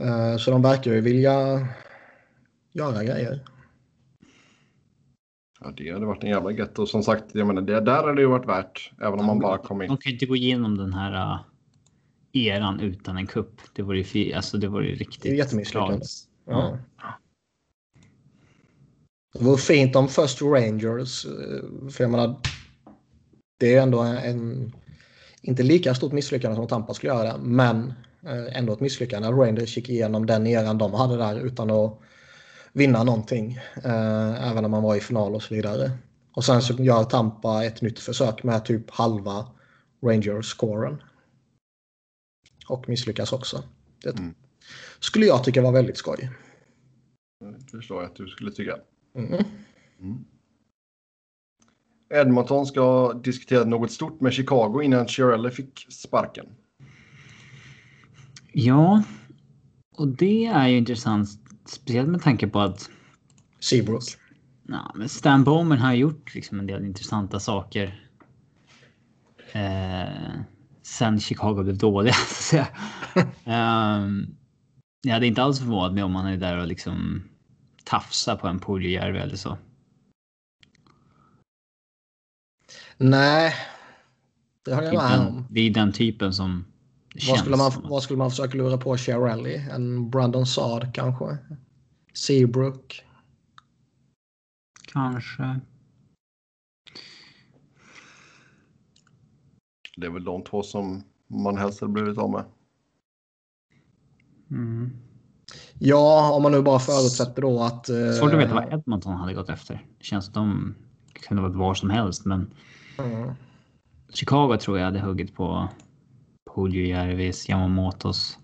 Eh, Så de verkar ju vilja göra grejer. ja, det hade varit en jävla gött. Och som sagt, jag menar, det där hade det ju varit värt. Även om man bara kom in. De kan ju inte gå igenom den här uh, eran utan en kupp. Det vore ju, fi- alltså, det vore ju riktigt Det är jättemisslyckande. Ja. Det vore fint om först Rangers, eh, för jag menar, det är ändå en, inte lika stort misslyckande som Tampa skulle göra det, men eh, ändå ett misslyckande Rangers gick igenom den eran de hade där utan att vinna någonting, eh, även när man var i final och så vidare. Och sen så gör Tampa ett nytt försök med typ halva Rangers-scoren. Och misslyckas också. Det Mm. skulle jag tycka var väldigt skoj. Det förstår jag att du skulle tycka. Mm. Edmonton ska diskutera något stort med Chicago innan Chiarelli fick sparken. Ja, och det är ju intressant. Speciellt med tanke på att Seabrook. ja, men Stan Bowman har gjort liksom en del intressanta saker. Eh, sen Chicago blev dåliga. Så att säga. um, jag hade inte alls förvånat mig om man är där och liksom tafsar på en Puljujärvi eller så. Nej, det Det jag är, med den, om. det är den typen som Vad känns skulle, man, vad skulle man försöka lura på Chiarelli? En Brandon Saad kanske? Seabrook? Kanske. Det är väl de två som man helst hade blivit av med. Mm. Ja, om man nu bara förutsätter då att... eh, Svårt att veta vad Edmonton hade gått efter. Det känns som de kunde varit var som helst, men Mm. Chicago tror jag hade huggit på Puljujärvis, Yamamotos.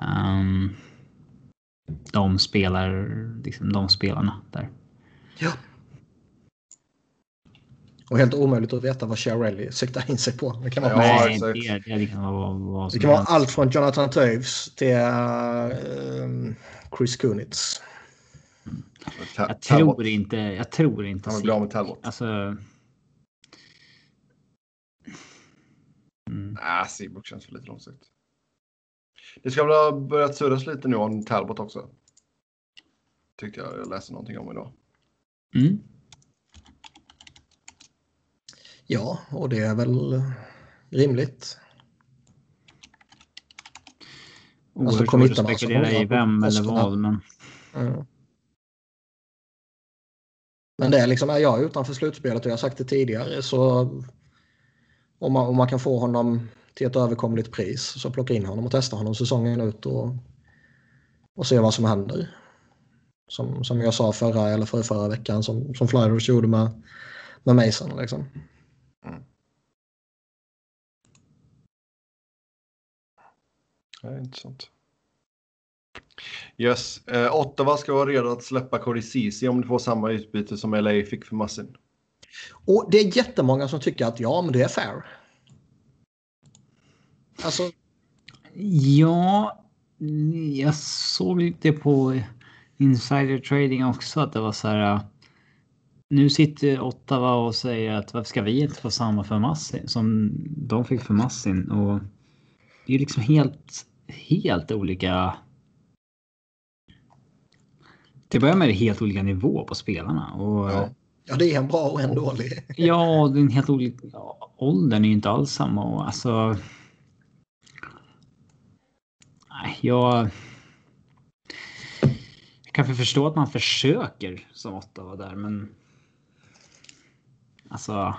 Um, de spelar, liksom de spelarna där. Ja. Och helt omöjligt att veta vad Chiarelli siktar in sig på. Det kan vara, Ja, Nej, exakt. det, det kan vara vad det kan vara allt från Jonathan Toews till eh, Chris Kunitz. Jag tror inte, jag tror inte. Han vill bli av med Talbot. Alltså. Mm. Nej, Seabrook känns för lite långsiktigt. Det ska väl ha börjat surras lite nu om Talbot också. Tyckte jag jag läste någonting om idag. Mm. Ja, och det är väl rimligt. Alltså, Oerhört svårt committar att spekulera i vem eller vad, men Mm. Men det är liksom, är jag utanför slutspelet och jag har sagt det tidigare så om man, om man kan få honom till ett överkomligt pris så plocka in honom och testa honom säsongen ut och, och se vad som händer. Som, som jag sa förra eller förra, förra veckan som, som Flyers gjorde med, med Mason. Liksom. Är intressant. Yes. Eh, Ottawa ska vara redo att släppa Ceesay om de får samma utbyte som LA fick för Massin. Och det är jättemånga som tycker att ja, men det är fair. Alltså. Ja, jag såg det på insider trading också att det var så här. Nu sitter Ottawa och säger att varför ska vi inte få samma för Massin som de fick för Massin och det är liksom helt, helt olika. Till börjar med är det helt olika nivå på spelarna och. Ja. ja, det är en bra och en dålig. ja, det är en helt olika. Ja, åldern är ju inte alls samma och alltså. Nej, jag. Jag kan förstå att man försöker som Ottawa där, men. Alltså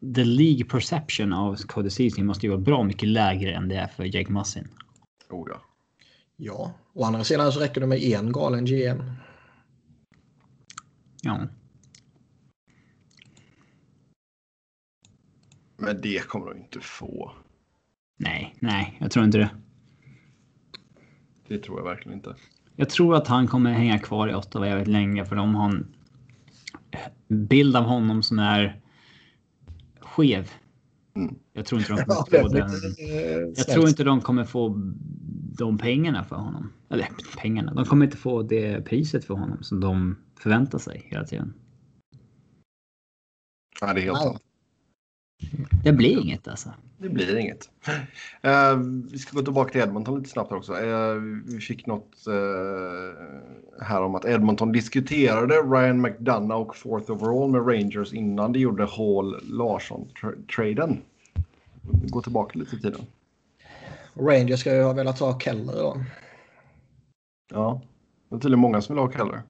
the League perception av Cody Ceesay måste ju vara bra mycket lägre än det är för Jake Mussin. Oh ja. Ja, å andra sidan så räcker det med en galen GM. Ja. Men det kommer de inte få. Nej, nej, jag tror inte det. Det tror jag verkligen inte. Jag tror att han kommer hänga kvar i Ottawa väldigt länge för de har en bild av honom som är skev. Mm. Jag tror inte de kommer få den. Jag tror inte de kommer få de pengarna för honom. Eller pengarna. De kommer inte få det priset för honom som de förväntar sig hela tiden. Ja, det är helt sant. Det blir inget alltså. Det blir inget. Uh, vi ska gå tillbaka till Edmonton lite snabbt också. Uh, vi fick något uh, här om att Edmonton diskuterade Ryan McDonough och fourth overall med Rangers innan de gjorde Hall Larsson-traden. Gå tillbaka lite i tiden. Rangers ska ju ha velat ha Keller då. Ja, det är tydligen många som vill ha Keller.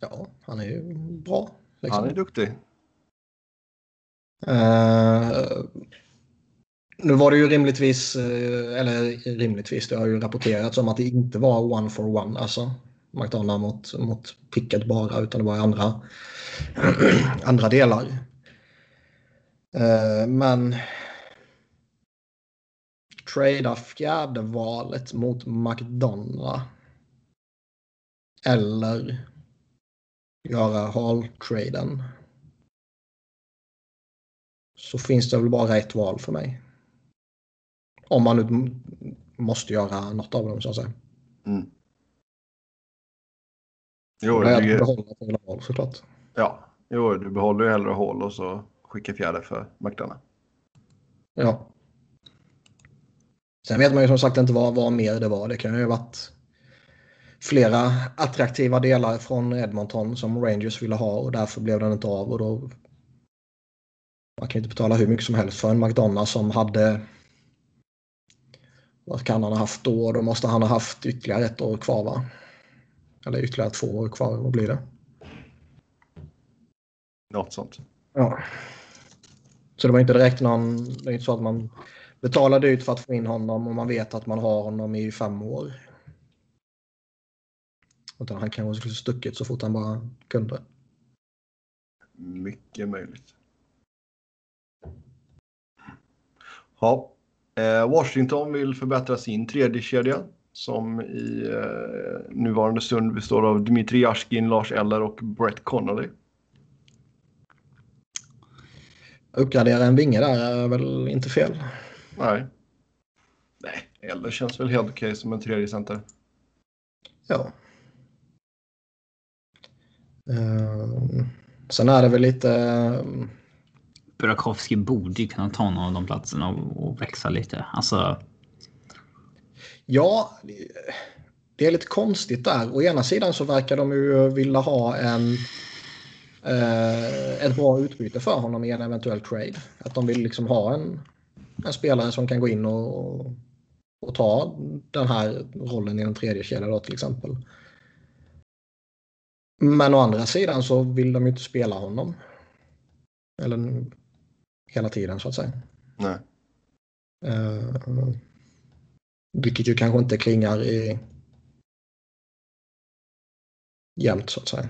Ja, han är ju bra. Liksom. Han är duktig. Uh, nu var det ju rimligtvis, eh, eller rimligtvis, det har ju rapporterats om att det inte var one for one, alltså. McDonald mot, mot picket bara, utan det var andra, andra delar. Uh, men trada fjärde valet mot McDonald Eller göra Hall-traden så finns det väl bara ett val för mig. Om man nu måste göra något av dem så att säga. Mm. Jo, det är behålla val såklart. Ja, jo, du behåller ju hellre hål och så skickar fjärde för McDonough. Ja. Sen vet man ju som sagt inte vad, vad mer det var. Det kan ju ha varit flera attraktiva delar från Edmonton som Rangers ville ha och därför blev den inte av och då man kan inte betala hur mycket som helst för en McDonalds som hade vad kan han ha haft då? Då måste han ha haft ytterligare ett år kvar va? Eller ytterligare två år kvar, vad blir det? Något sånt. Ja. Så det var inte direkt någon, det är inte så att man betalade ut för att få in honom och man vet att man har honom i fem år. Utan han kanske skulle stuckit så fort han bara kunde. Mycket möjligt. Ja. Eh, Washington vill förbättra sin tredje kedja som i eh, nuvarande stund består av Dmitri Jaskin, Lars Eller och Brett Connolly. Uppgradera en vinge där är väl inte fel? Nej. Nej, Eller känns väl helt okej som en tredje center. Ja. Uh, sen är det väl lite... Uh, Burakovsky borde ju kunna ta någon av de platserna och, och växa lite. Alltså. Ja, det är lite konstigt där. Å ena sidan så verkar de ju vilja ha en eh, ett bra utbyte för honom i en eventuell trade. Att de vill liksom ha en, en spelare som kan gå in och, och ta den här rollen i en tredje kedja då till exempel. Men å andra sidan så vill de ju inte spela honom. Eller hela tiden så att säga. Nej. Uh, vilket ju kanske inte klingar i, jämnt så att säga.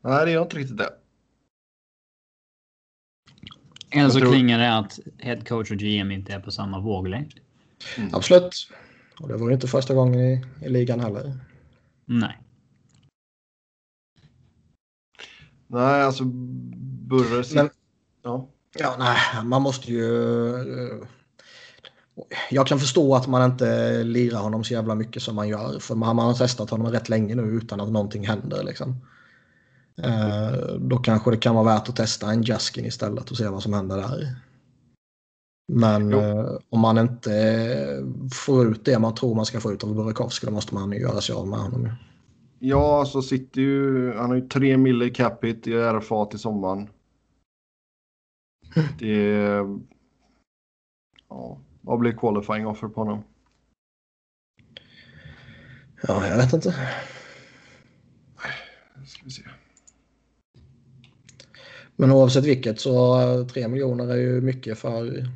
Nej, det gör inte riktigt det. Eller så tror- klingar det att head coach och GM inte är på samma våglängd. Absolut. Och det var ju inte första gången i, i ligan heller. Nej. Nej, alltså Burre... Men- Ja. Ja, nej, man måste ju... eh, Jag kan förstå att man inte lirar honom så jävla mycket som man gör. För man man har testat honom rätt länge nu utan att någonting händer. Liksom. Eh, Då kanske det kan vara värt att testa en Jaskin istället och se vad som händer där. Men eh, om man inte får ut det man tror man ska få ut av Burakovsky då måste man ju göra sig av med honom. Ja, så sitter ju... Han har ju tre mille i capita i RFA till sommaren. Det... Ja, vad blir qualifying offer på honom? Ja, jag vet inte. Ska vi se. Men oavsett vilket så eh, 3 miljoner är ju mycket för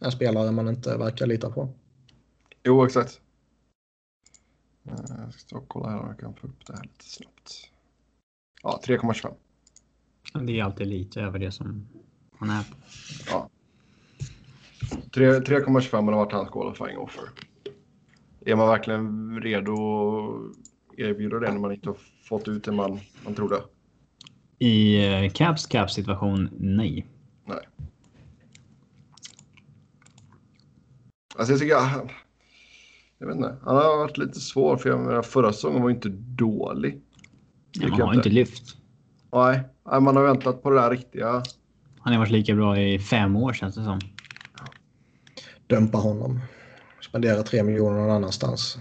en spelare man inte verkar lita på. Jo, exakt. Eh, Jag ska ta och kolla här om jag kan få upp det här lite snabbt. Ja, 3,25. Det är alltid lite över det som han är. Ja. Tre- 3,25 har varit hans qualifying offer. Är man verkligen redo att erbjuda det när man inte har fått ut det man, man trodde? I eh, Caps Caps situation, nej. Nej. Alltså jag tycker... han- Jag vet inte. Han har varit lite svår för jag menar, förra säsongen var ju inte dålig. Ja, han jag har inte. lyft. Nej, nej, man har väntat på det där riktiga. Han har varit lika bra i fem år känns det som. Dömpa honom. Spendera 3 miljoner någon annanstans.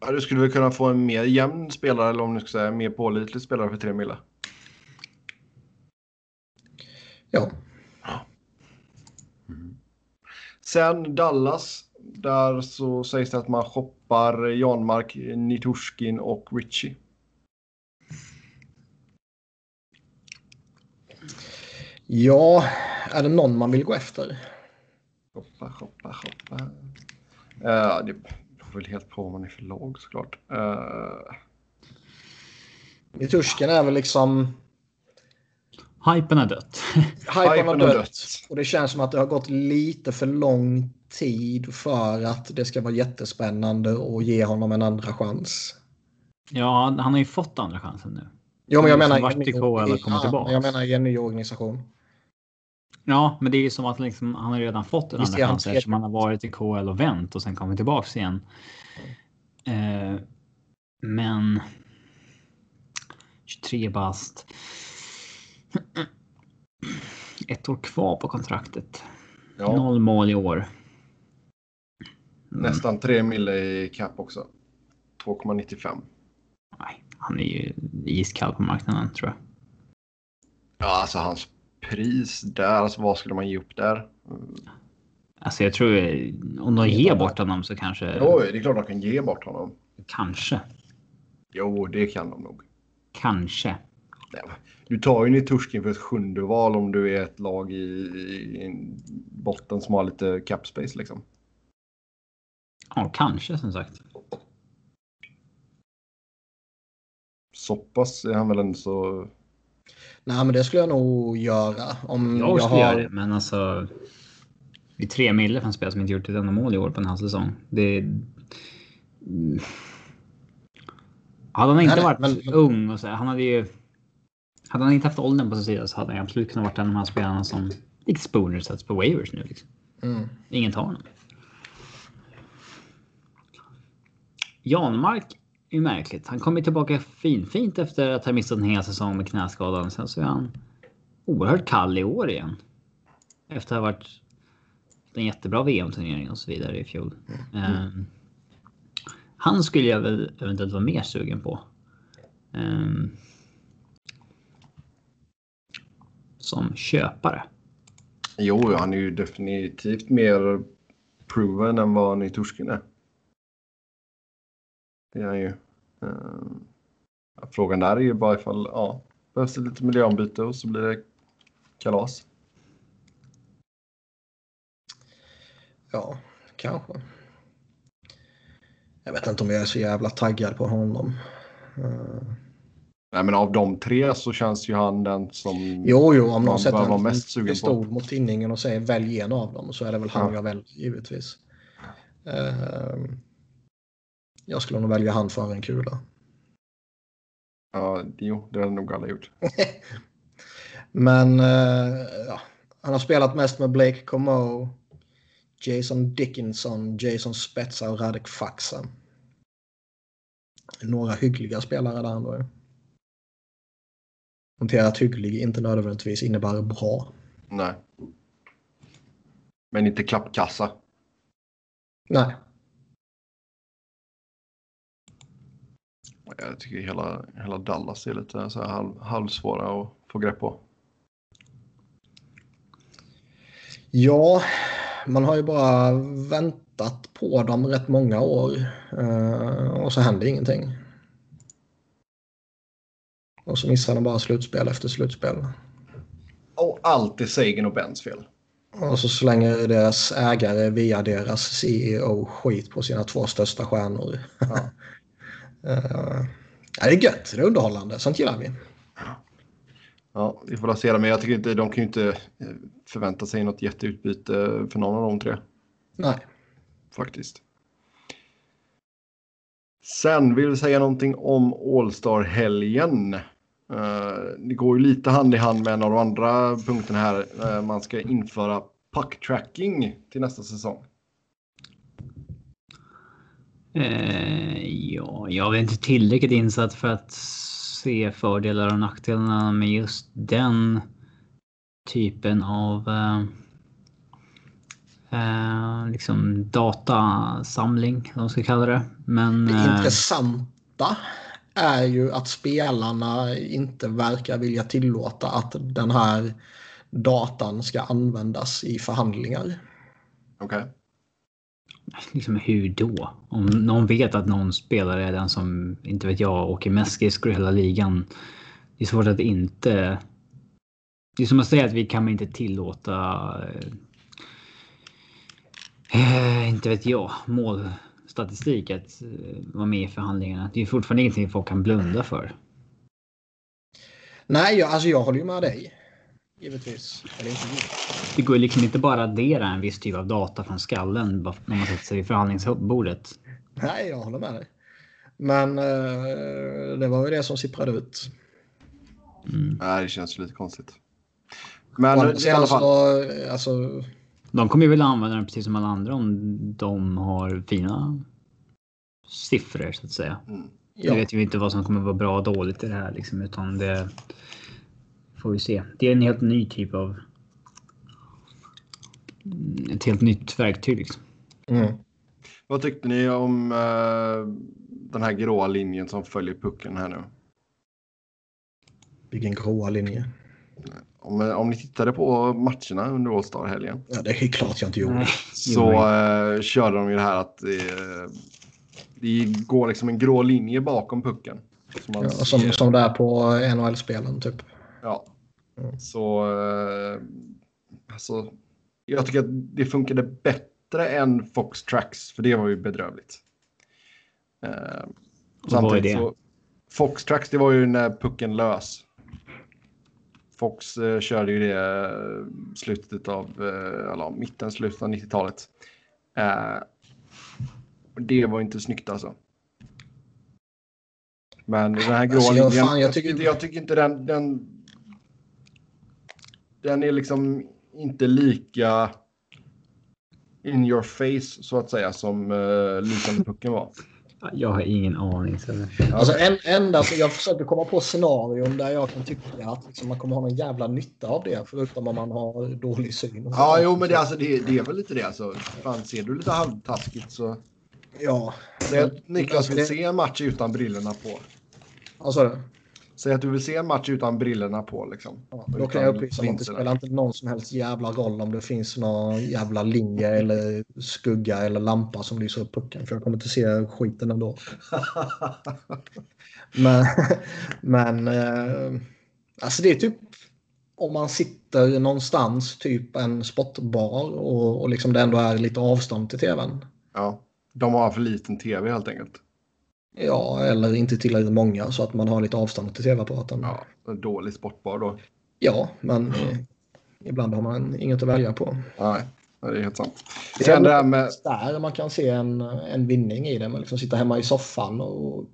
Ja, du skulle väl kunna få en mer jämn spelare eller om du ska säga mer pålitlig spelare för 3 mille. Ja, Sen Dallas. Där så sägs det att man shoppar Janmark, Niturskin och Richie. Ja är det någon man vill gå efter? Shoppa, shoppa, shoppa. Uh, det beror väl helt på vad man är för lag såklart. Uh, Nitursken är väl liksom... Hypen har dött. Hypen har dött. Och det känns som att det har gått lite för lång tid för att det ska vara jättespännande och ge honom en andra chans. Ja, han har ju fått andra chansen nu. Jo, men jag menar, varit i tillbaka. jag menar i en ny organisation. Ja, men det är ju som att liksom, han har redan fått en andra chans eftersom han har varit i KHL och vänt och sen kommit tillbaks igen. Eh, men 23 bast. Ett år kvar på kontraktet. ja, Noll mål i år. nästan 3 mille i cap också. 2,95. Nej, han är ju iskall på marknaden tror jag. Ja, alltså hans pris där. Alltså vad skulle man ge upp där? Alltså jag tror eh, om de ger bort honom så kanske. Oj, det är klart de kan ge bort honom. Kanske. Jo, det kan de nog. Kanske. Du tar ju Niturskin för ett sjunde val om du är ett lag i, i en botten som har lite cap space liksom. Ja, kanske som sagt. Så pass är han väl ändå så... Nej, men det skulle jag nog göra. Om Jag jag, skulle göra har... det, men alltså. Det är tre mille för en spelare som inte gjort ett enda mål i år på en halv säsong. Det. Mm. Hade han inte Nej, varit men- men- ung och så, han hade ju... Hade han inte haft åldern på sin sida så hade han absolut kunnat vara en av de här spelarna som likt Spooner sätts på waivers nu. Liksom. Mm. Ingen tar honom. Janmark ju märkligt. Han kommer tillbaka finfint efter att ha missat en hel säsong med knäskadan. Sen så är han oerhört kall i år igen. Efter att ha varit en jättebra VM-turnering och så vidare i fjol. Ehm, han skulle jag väl eventuellt vara mer sugen på. Ehm, som köpare. Jo, han är ju definitivt mer proven än vad Niturskin är. Det är han ju. Eh, frågan där är ju bara ifall, ja, behövs det lite miljöombyte och så blir det kalas. Ja, kanske. Jag vet inte om jag är så jävla taggad på honom. Uh... Nej, men av de tre så känns ju han den som... Jo, jo, om någon sätter en mest pistol mot tinningen och säger välj en av dem så är det väl han ja. jag väljer, givetvis. Uh... Jag skulle nog välja han för en kula. Ja, jo, det har nog alla gjort. Men uh, ja, han har spelat mest med Blake Comeau, Jason Dickinson, Jason Spetsa och Radek Faxa. Några hyggliga spelare där ändå. Notera att hygglig inte nödvändigtvis innebär bra. Nej. Men inte klappkassa. Nej. Jag tycker hela, hela Dallas är lite så här halv, halvsvåra att få grepp på. Ja, man har ju bara väntat på dem rätt många år eh, och så händer ingenting. Och så missar de bara slutspel efter slutspel. Och allt är Sagan och Bens fel. Och så slänger deras ägare via deras CEO skit på sina två största stjärnor. Ja. uh, det är gött, det är underhållande, sånt gillar vi. Ja, vi får se det, men jag tycker inte de kan ju inte eh, förvänta sig något jätteutbyte för någon av de tre. Nej. Faktiskt. Sen vill vi säga någonting om All-Star-helgen. Uh, det går ju lite hand i hand med en av de andra punkterna här. Man ska införa puck-tracking till nästa säsong. Uh, ja, jag är inte tillräckligt insatt för att se fördelar och nackdelarna med just den typen av eh, liksom datasamling, om man ska kalla det. Men, det eh, intressanta är ju att spelarna inte verkar vilja tillåta att den här datan ska användas i förhandlingar. Okej. Okay. Liksom hur då? Om någon vet att någon spelare är den som, inte vet jag, åker mest skridskor i hela ligan. Det är svårt att inte... Det är som att säga att vi kan inte tillåta eh, inte vet jag. Målstatistik att eh, vara med i förhandlingarna. Det är fortfarande ingenting folk kan blunda för. Nej, jag, alltså jag håller ju med dig. Givetvis. Eller inte det går liksom inte bara att addera en viss typ av data från skallen när man sätter sig vid förhandlingsbordet. Nej, jag håller med dig. Men eh, det var ju det som sipprade ut. Mm. Nej, det känns lite konstigt. Men i alla fall. Så, alltså, de kommer ju väl använda den precis som alla andra om de har fina siffror så att säga. Mm. Ja. Jag vet ju inte vad som kommer vara bra och dåligt i det här liksom, utan det får vi se. Det är en helt ny typ av. Ett helt nytt verktyg. Liksom. Mm. Vad tyckte ni om uh, den här gråa linjen som följer pucken här nu? Vilken gråa linje? Om, om ni tittade på matcherna under All Star-helgen. Ja, det är klart jag inte gjorde. Så uh, körde de ju det här att uh, det går liksom en grå linje bakom pucken. Som, ja, som, som där på NHL-spelen typ. Ja. Mm. Så uh, alltså, jag tycker att det funkade bättre än Fox Tracks, för det var ju bedrövligt. Uh, vad är det? Så, Fox Tracks, det var ju när pucken lös. Fox eh, körde ju det eh, slutet av, eh, eller mitten, slutet av 90-talet. Eh, det var inte snyggt alltså. Men den här grå alltså, linjen, jag, jag, tycker... jag tycker inte den, den... Den är liksom inte lika in your face så att säga som uh, lysande pucken var. Jag har ingen aning. Alltså, en, enda, jag försöker komma på scenarion där jag kan tycka att liksom, man kommer ha någon jävla nytta av det. Förutom om man har dålig syn. Ja, jo, men det, alltså, det, det är väl lite det. Alltså. Fan, ser du lite halvtaskigt så... Ja. Det, Niklas vill se en match utan brillorna på. Vad sa du? Säg att du vill se en match utan brillorna på. Liksom. Ja, då kan jag upplysa om att det spelar inte någon som helst jävla roll om det finns någon jävla linje eller skugga eller lampa som lyser upp pucken. För jag kommer inte se skiten ändå. men men eh, alltså det är typ om man sitter någonstans, typ en sportbar och, och liksom det ändå är lite avstånd till tvn. Ja. De har för liten tv helt enkelt. Ja, eller inte tillräckligt många så att man har lite avstånd till tv-apparaten. Ja, en dålig sportbar då. Ja, men eh, ibland har man inget att välja på. Nej, det är helt sant. Det Sen det är här med... där man kan se en, en vinning i det. Man liksom sitter hemma i soffan och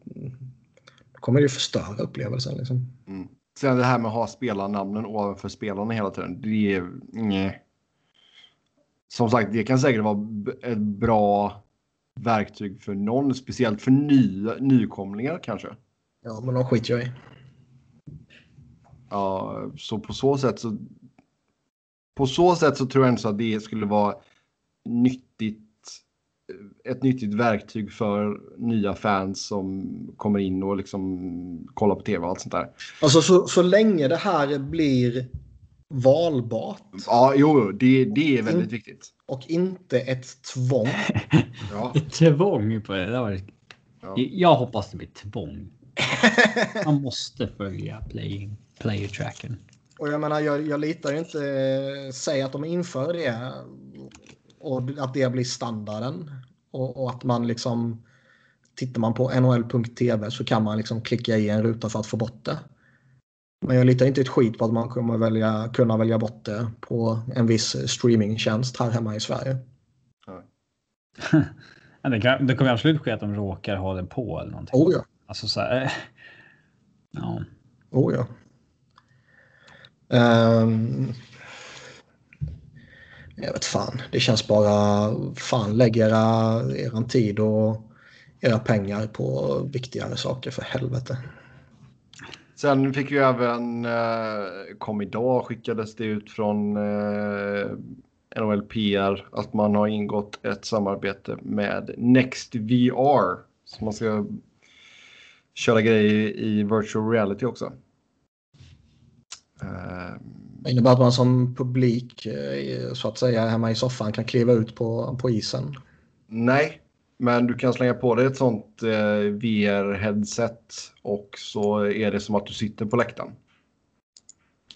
då kommer det ju förstöra upplevelsen. Liksom. Mm. Sen det här med att ha spelarnamnen ovanför spelarna hela tiden. Det är... Nej. Som sagt, det kan säkert vara ett bra verktyg för någon, speciellt för ny, nykomlingar kanske. Ja, men de skiter jag i. Ja, så på så sätt så. På så sätt så tror jag inte så att det skulle vara nyttigt. Ett nyttigt verktyg för nya fans som kommer in och liksom kollar på tv och allt sånt där. Alltså så, så länge det här blir valbart Ja, jo, det, det är väldigt viktigt. och inte ett tvång. Ja, Tvång på det. det var... Ja. Jag hoppas det blir tvång. Man måste följa play, player tracken. Och jag menar, jag, jag litar ju inte. eh, Säg att de inför det och att det blir standarden och, och att man liksom tittar man på nhl.tv så kan man liksom klicka i en ruta för att få bort det. Men jag litar inte ett skit på att man kommer välja, kunna välja bort det på en viss streamingtjänst här hemma i Sverige. Ja, det, kan, det kommer absolut ske att de råkar ha den på eller någonting. Oh ja, Alltså så här. eh, Ja. oh ja. Ehm, jag vet fan, det känns bara fan lägg era, eran tid och era pengar på viktigare saker för helvete. Sen fick vi även, eh, kom idag, skickades det ut från eh, NHL PR att man har ingått ett samarbete med Next VR. Så man ska köra grejer i virtual reality också. Eh, Det innebär att man som publik eh, så att säga hemma i soffan kan kliva ut på, på isen. nej, men du kan slänga på dig ett sånt eh, VR-headset och så är det som att du sitter på läktaren.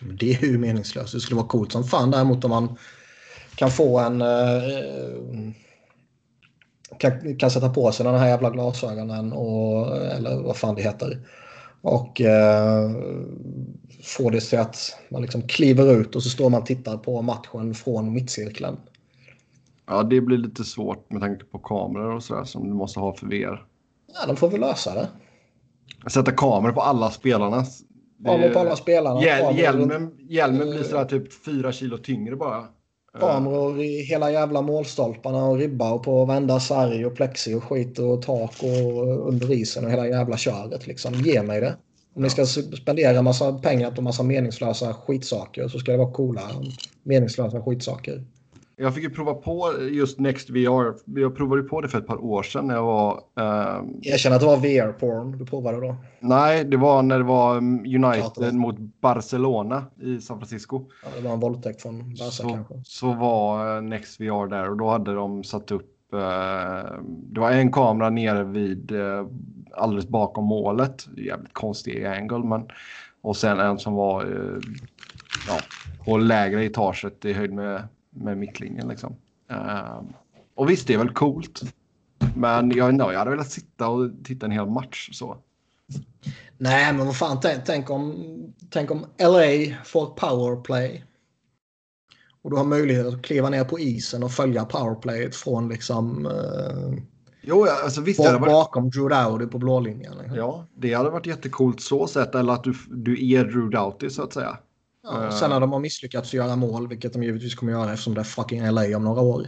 Det är ju meningslöst. Det skulle vara coolt som fan däremot om man kan få en... Eh, kan, kan sätta på sig den här jävla glasögonen och, eller vad fan det heter. Och eh, få det till att man liksom kliver ut och så står man och tittar på matchen från mittcirkeln. Ja, det blir lite svårt med tanke på kameror och sådär som du måste ha för VR. Ja, de får väl lösa det. Sätta kameror på alla spelarna. Kameror på alla spelarna. Hjäl, hjälmen, hjälmen blir sådär typ fyra kilo tyngre bara. Eh, Kameror i hela jävla målstolparna och ribba och på varenda sarg och plexi och skit och tak och under isen och hela jävla köret liksom. Ge mig det. Om ni ska spendera massa pengar på massa meningslösa skitsaker så ska det vara coola meningslösa skitsaker. Jag fick ju prova på just Next VR. Jag provade på det för ett par år sedan när jag var... Eh, Erkänn att det var VR-porn du provade då. nej, det var när det var det United var. mot Barcelona i San Francisco. Ja, det var en våldtäkt från Barca Så, kanske. så var eh, Next VR där och då hade de satt upp... Eh, det var en kamera nere vid eh, alldeles bakom målet. Jävligt konstig angle men... Och sen en som var eh, ja, på lägre etaget i höjd med, med mittlinjen liksom. Eh, och visst, det är väl coolt. Men jag, inte, jag hade velat sitta och titta en hel match så. Nej, men vad fan, tänk, tänk, om, tänk om LA får powerplay. Och du har möjlighet att kliva ner på isen och följa powerplayet från liksom eh, Jo, alltså visst. Det varit, bakom Drew Dowdy på blå linjen. Liksom. ja, det hade varit jättecoolt så sett. Eller att du, du är Drew Doughty så att säga. Ja, och sen när de har misslyckats göra mål, vilket de givetvis kommer göra eftersom det är fucking LA om några år.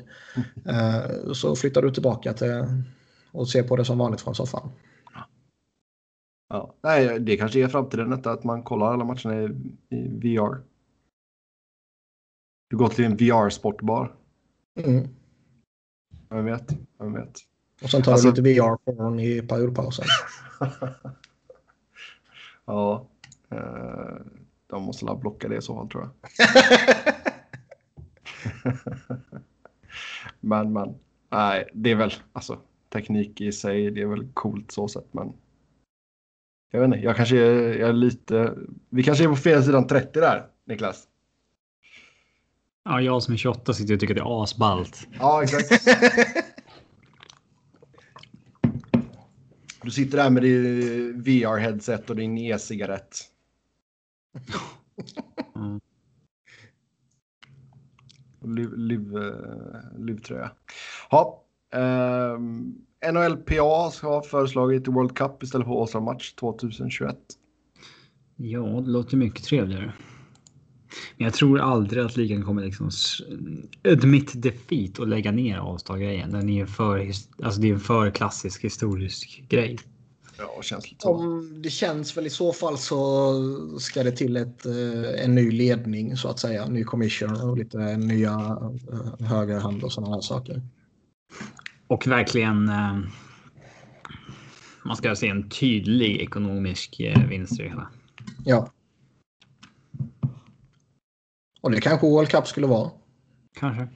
eh, så flyttar du tillbaka till och ser på det som vanligt från soffan. Ja. Nej, det kanske är framtiden detta att man kollar alla matcherna i, i VR. Du går till en VR-sportbar. Mm. Vem vet? Vem vet? Och sen tar Alltså- du lite VR-porn i periodpausen. ja. Eh, de måste la blocka det i så fall tror jag. men, men. Nej, det är väl alltså teknik i sig. Det är väl coolt så sett, men. Jag vet inte, jag kanske är, jag är lite. Vi kanske är på fel sidan 30 där, Niklas. Ja, jag som är 28 sitter och tycker att det är asballt. Ja, exakt. Du sitter där med din VR-headset och din e-cigarett. Mm. Liv, liv, eh, livtröja. Ja, eh, NHLPA ska ha föreslagit World Cup istället för Åsa-match 2021. Ja, det låter mycket trevligare. Men jag tror aldrig att ligan kommer liksom admit defeat och lägga ner avstagrejen. Den är ju för, alltså det är en för klassisk historisk grej. Ja, känns lite. Om det känns väl i så fall så ska det till ett, eh, en ny ledning så att säga. Ny commissioner och lite nya eh, högerhand och sådana här saker. Och verkligen. Eh, man ska se en tydlig ekonomisk vinst i det hela. Ja. Och det kanske World Cup skulle vara. Kanske.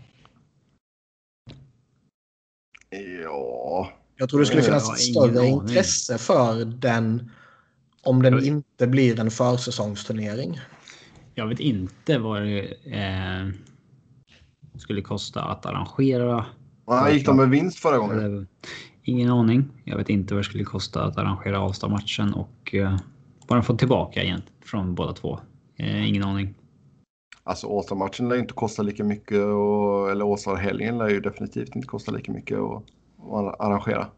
Ja, Jag tror det skulle finnas har ett större aning. intresse för den om den Jag- inte blir en försäsongsturnering. Jag vet inte vad det eh, skulle kosta att arrangera. Nej, gick de med vinst förra gången? Eller, ingen aning. Jag vet inte vad det skulle kosta att arrangera Avsta-matchen och eh, vad de får tillbaka igen från båda två. Eh, ingen aning. Alltså Åsa-matchen lär ju inte kosta lika mycket och, eller Åsa-helgen lär ju definitivt inte kosta lika mycket att, att arrangera.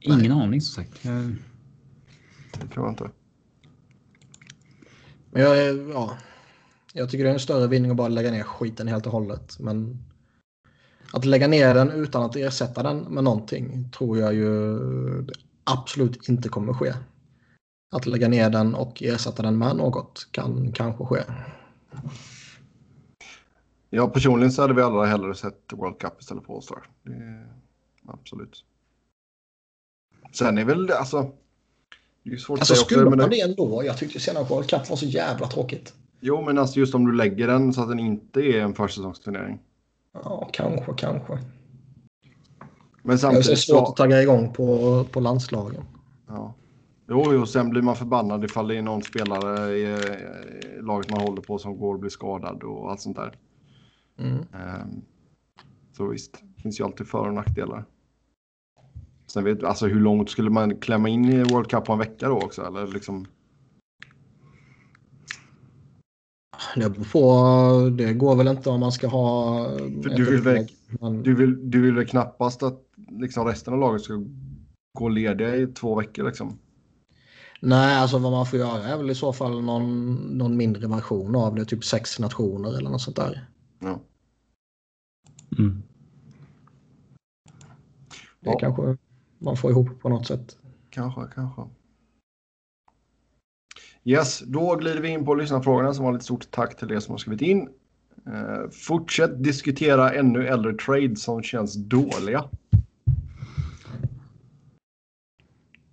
Ingen aning som sagt. Eh, Det tror jag inte. Men jag, ja, jag tycker det är en större vinning att bara lägga ner skiten helt och hållet. Men att lägga ner den utan att ersätta den med någonting tror jag ju absolut inte kommer ske. Att lägga ner den och ersätta den med något kan kanske ske. Ja, personligen så hade vi alla hellre sett World Cup istället för All-Star. Absolut. Sen är väl det, alltså... Det är svårt Alltså att säga skulle man det, ändå? Jag tyckte senare World Cup var så jävla tråkigt. Jo, men alltså just om du lägger den så att den inte är en försäsongsturnering. Ja, kanske, kanske. Men Det är så samtidigt svårt att tagga igång på, på landslagen. Ja. Jo, jo, sen blir man förbannad ifall det är någon spelare i, i laget man håller på som går och blir skadad och allt sånt där. Mm. Ehm, Så visst, det finns ju alltid för och nackdelar. Sen vet du, alltså hur långt skulle man klämma in i World Cup på en vecka då också? Eller liksom, Det på. Det går väl inte om man ska ha... Du vill väl- men- du, vill, du vill väl knappast att liksom resten av laget ska gå lediga i två veckor liksom? Nej, alltså vad man får göra är väl i så fall någon, någon mindre version av det. Typ sex nationer eller något sånt där. Ja. Mm. Det Ja. kanske man får ihop på något sätt. Kanske, kanske. Yes, då glider vi in på lyssnarfrågorna som var lite stort tack till er som har skrivit in. Eh, fortsätt diskutera ännu äldre trades som känns dåliga.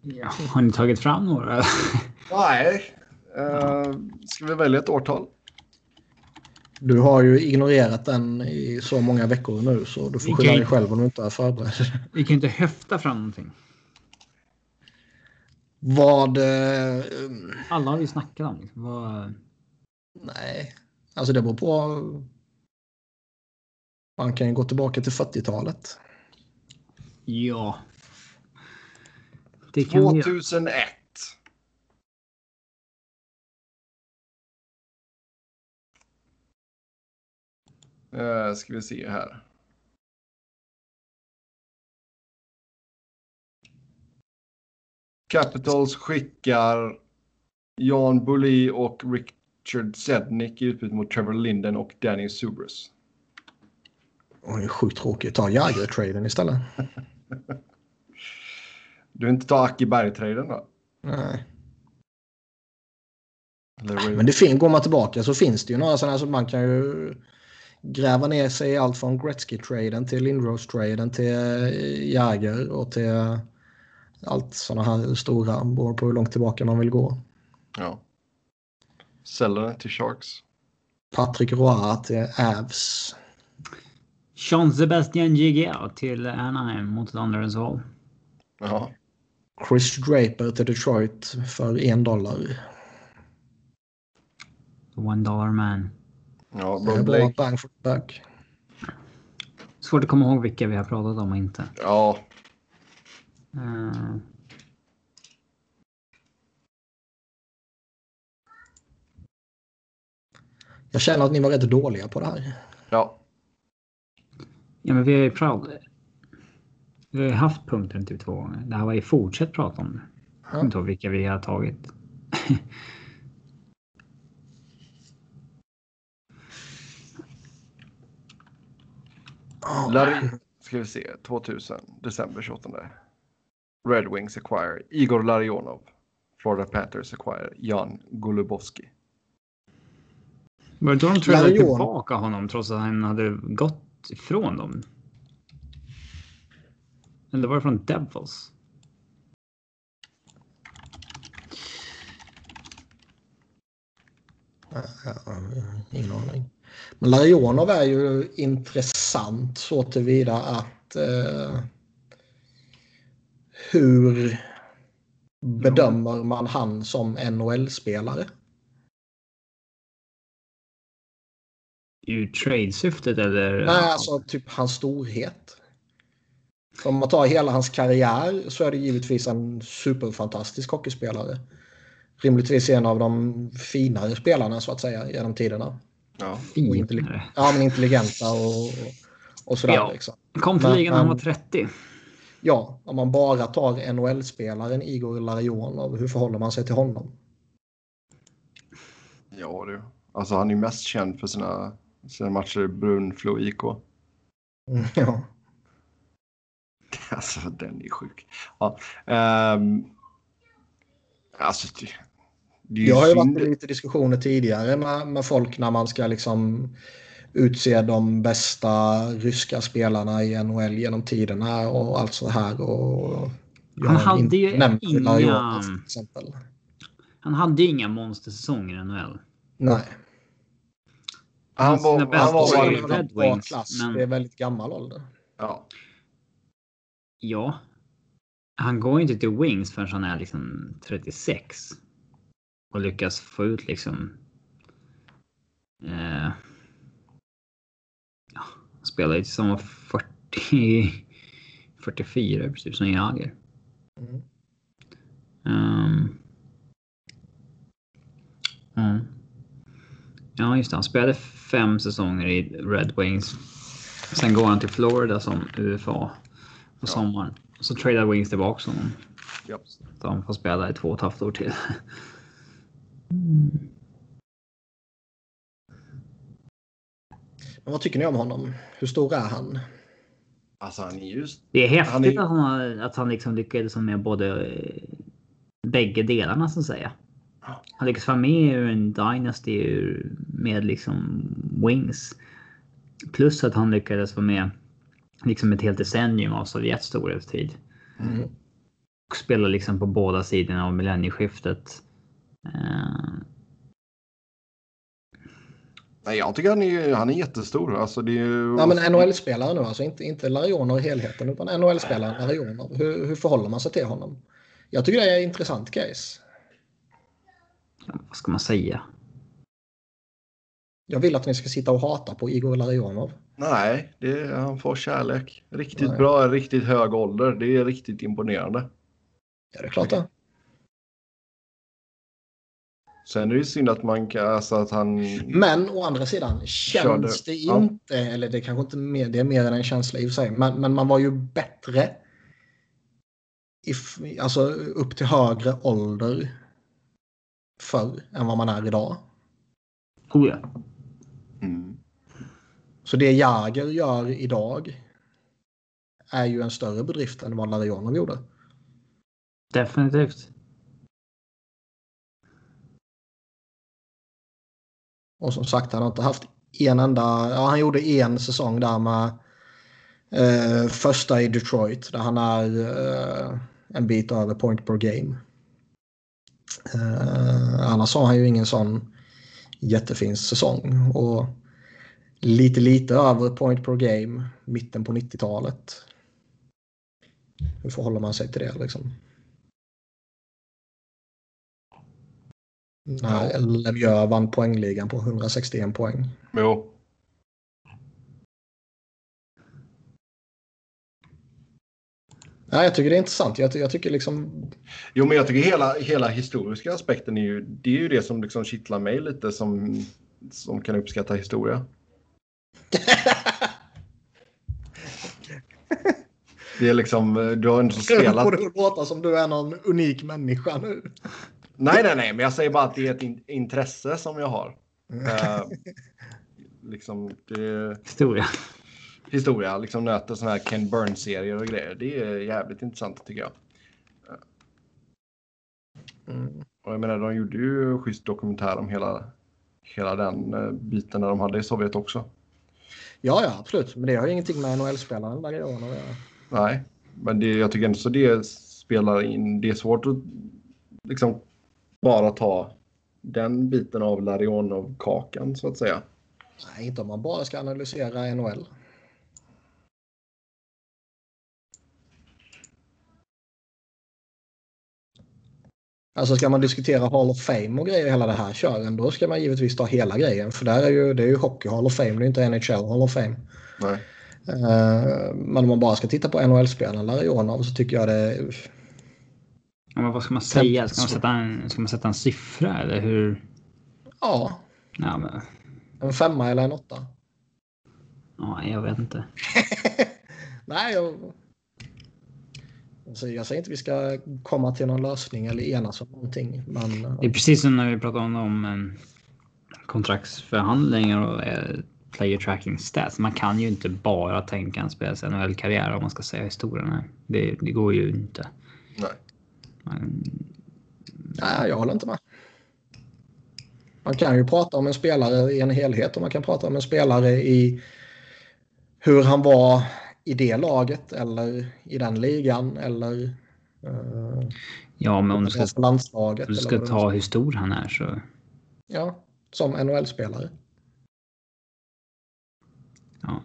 ja, har ni tagit fram några? Nej. Eh, ska vi välja ett årtal? Du har ju ignorerat den i så många veckor nu så du får skylla dig själv om du inte är förberedd. Vi kan ju inte höfta fram någonting. Vad... Eh, Alla har vi snackat om. Liksom. Vad, nej, alltså det beror på. Man kan ju gå tillbaka till 40-talet. ja. Det kan vi göra. 2001. Uh, ska vi se här. Capitals skickar Jan Bulli och Richard Sednick i utbyte mot Trevor Linden och Danny Subrus. Och det är sjukt tråkigt. Ta Jagger-traden istället. Du vill inte ta Aki Berg-traden då? Nej. Men det fin- går man tillbaka så finns det ju några sådana som man kan ju gräva ner sig i allt från Gretzky-traden till Lindros-traden till eh, Jagger och till allt sådana här stora. Beror på hur långt tillbaka man vill gå. Ja. Säljer till Sharks. Patrick Roy till Avs. Jean-Sebastien Giguère till Anaheim mot andra val. Ja. Chris Draper till Detroit för en dollar. One dollar man. Ja, Det Blake. bang for buck. Svårt att komma ihåg vilka vi har pratat om och inte. Ja. Eh, Jag känner att ni var rätt dåliga på det här. Ja. ja, men vi har ju pratat. Vi har haft punkten typ två gånger. Det här var ju fortsätt prata om det. Jag kommer inte ihåg vilka vi har tagit. Larry, ska vi se, 2000, december 28. Red Wings acquire Igor Larionov. Florida Panthers acquire Jan Golubowski. Var det då de tradade tillbaka honom trots att han hade gått ifrån dem? Eller var det från Devils? Ingen aning. Men Larionov är ju intressant så tillvida att eh, hur bedömer man han som NHL-spelare? Ur trade-syftet eller? Nej, alltså typ hans storhet. Om man tar hela hans karriär så är det givetvis en superfantastisk hockeyspelare. Rimligtvis en av de finare spelarna så att säga genom tiderna. Ja. Finare. Ja, men intelligenta och, och sådär. Ja. Liksom. Kom till Men- ligan när han var men- 30. Ja, om man bara tar NHL-spelaren Igor Larionov, hur förhåller man sig till honom? Ja du. Alltså han är mest känd för sina, sina matcher i Brunflo IK. Mm, Ja. Alltså den är sjuk. Ja. ehm, alltså Jag har ju synd. varit i lite diskussioner tidigare med, med folk när man ska liksom utse de bästa ryska spelarna i NHL genom tiderna och allt så här. Och Han hade inte ju inga- exempel. Han hade ju inga monstersäsonger i NHL. Nej. Han Sina var, han var i Red bra Wings, klass. men- Det är väldigt gammal ålder. Ja. Ja. Han går ju inte till Wings förrän han är liksom 36. Och lyckas få ut liksom... Eh, ja, spelar ju tills han var 40... 44 precis som Jagr. Mm. Um, ja. ja, just det. Han spelade fem säsonger i Red Wings. Sen går han till Florida som UFA på sommaren. Så tradar Wings tillbaka honom. Ja. Så han får spela i två och ett halvt år till. Men vad tycker ni om honom? Hur stor är han? Alltså han är just... Det är häftigt Han är- att han, att han liksom lyckades med både eh, bägge delarna så att säga. Han lyckades vara med ur en Dynasty med liksom Wings. Plus att han lyckades vara med liksom ett helt decennium av Sovjets storhetstid. Mm. Och spela liksom på båda sidorna av millennieskiftet. Eh, Nej, jag tycker han är, han är jättestor. Alltså det är ju... Ja, men NHL-spelare nu, alltså inte, inte Larionov i helheten, utan NHL-spelaren Larionov. Hur, hur förhåller man sig till honom? Jag tycker det är ett intressant case. ja, vad ska man säga? Jag vill att ni ska sitta och hata på Igor Larionov. Nej, det är, han får kärlek. Riktigt Nej. bra, riktigt hög ålder. Det är riktigt imponerande. Ja, det är klart det. Sen är det ju synd att man kan, alltså att han... Men å andra sidan, känns Körde. det Ja. inte, eller det kanske inte mer, det är mer än en känsla i och för sig, men, men man var ju bättre if, alltså upp till högre ålder förr än vad man är idag. Oh ja. Mm. Så det Jager gör idag är ju en större bedrift än vad Larionov gjorde. Definitivt. Och som sagt, han har inte haft en enda... Ja, han gjorde en säsong där med eh, första i Detroit där han är eh, en bit över point per game. Eh, annars har han ju ingen sån jättefin säsong. Och lite, lite över point per game mitten på 90-talet. Hur förhåller man sig till det liksom? När Lemieux vann poängligan på 161 poäng. Jo. Ja, jag tycker det är intressant. Jag, jag tycker liksom... Jo, men jag tycker hela, hela historiska aspekten är ju det, är ju det som liksom kittlar mig lite som, som kan uppskatta historia. det är liksom, du har inte spelat... får det låta som du är någon unik människa nu. Nej, nej, nej, men jag säger bara att det är ett in intresse som jag har. Uh, liksom, det... Historia historia. Liksom nöter sådana här Ken Burns-serier och grejer. Det är jävligt intressant tycker jag. Mm. Och jag menar, de gjorde ju schysst dokumentär om hela, hela den uh, biten när de hade i Sovjet också. Ja, ja, absolut. Men det har ju ingenting med NHL-spelaren där att göra. Nej, men det, jag tycker ändå så det spelar in. Det är svårt att liksom bara ta den biten av Larionov-kakan så att säga. Nej, inte om man bara ska analysera NHL. Alltså ska man diskutera Hall of Fame och grejer hela det här kören då ska man givetvis ta hela grejen. För där är ju, det är ju Hockey Hall of Fame, det är inte NHL Hall of Fame. Nej. Uh, men om man bara ska titta på NHL-spelarna Larionov så tycker jag det... Ja, men vad ska man säga? Ska man, sätta en, ska man sätta en siffra eller hur? Ja. ja men... En femma eller en åtta? Ja, jag vet inte. Nej, jag... Så jag säger inte att vi ska komma till någon lösning eller enas om någonting. Men... Det är precis som när vi pratade om, om um, kontraktsförhandlingar och uh, player tracking stats. Man kan ju inte bara tänka en spelares NHL-karriär om man ska säga historien. Det, det går ju inte. Nej. Man... Nej, jag håller inte med. Man kan ju prata om en spelare i en helhet och man kan prata om en spelare i hur han var i det laget eller i den ligan eller uh, ja, men om du ska, landslaget. Du ska ta hur stor han är så. Ja, som NHL-spelare. Ja.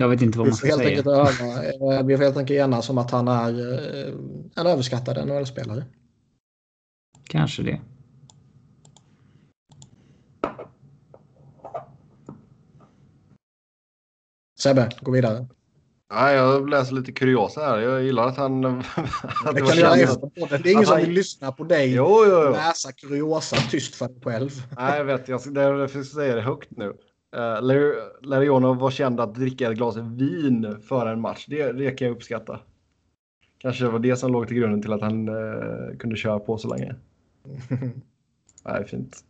Jag vet inte vad man ska helt säga. Öva, eh, vi får helt enkelt enas om att han är eh, en överskattad NHL-spelare. Kanske det. Sebbe, gå vidare. Nej, jag läser lite kuriosa här. Jag gillar att han... att det, kan göra efter Det är ingen som vill lyssna på dig jo, jo, jo. läsa kuriosa tyst för dig själv. Nej, jag vet. Jag ska, därför säga det högt nu. Uh, Larionov var känd att dricka ett glas vin före en match. Det, det kan jag uppskatta. Kanske det var det som låg till grunden till att han uh, kunde köra på så länge. Nej, fint.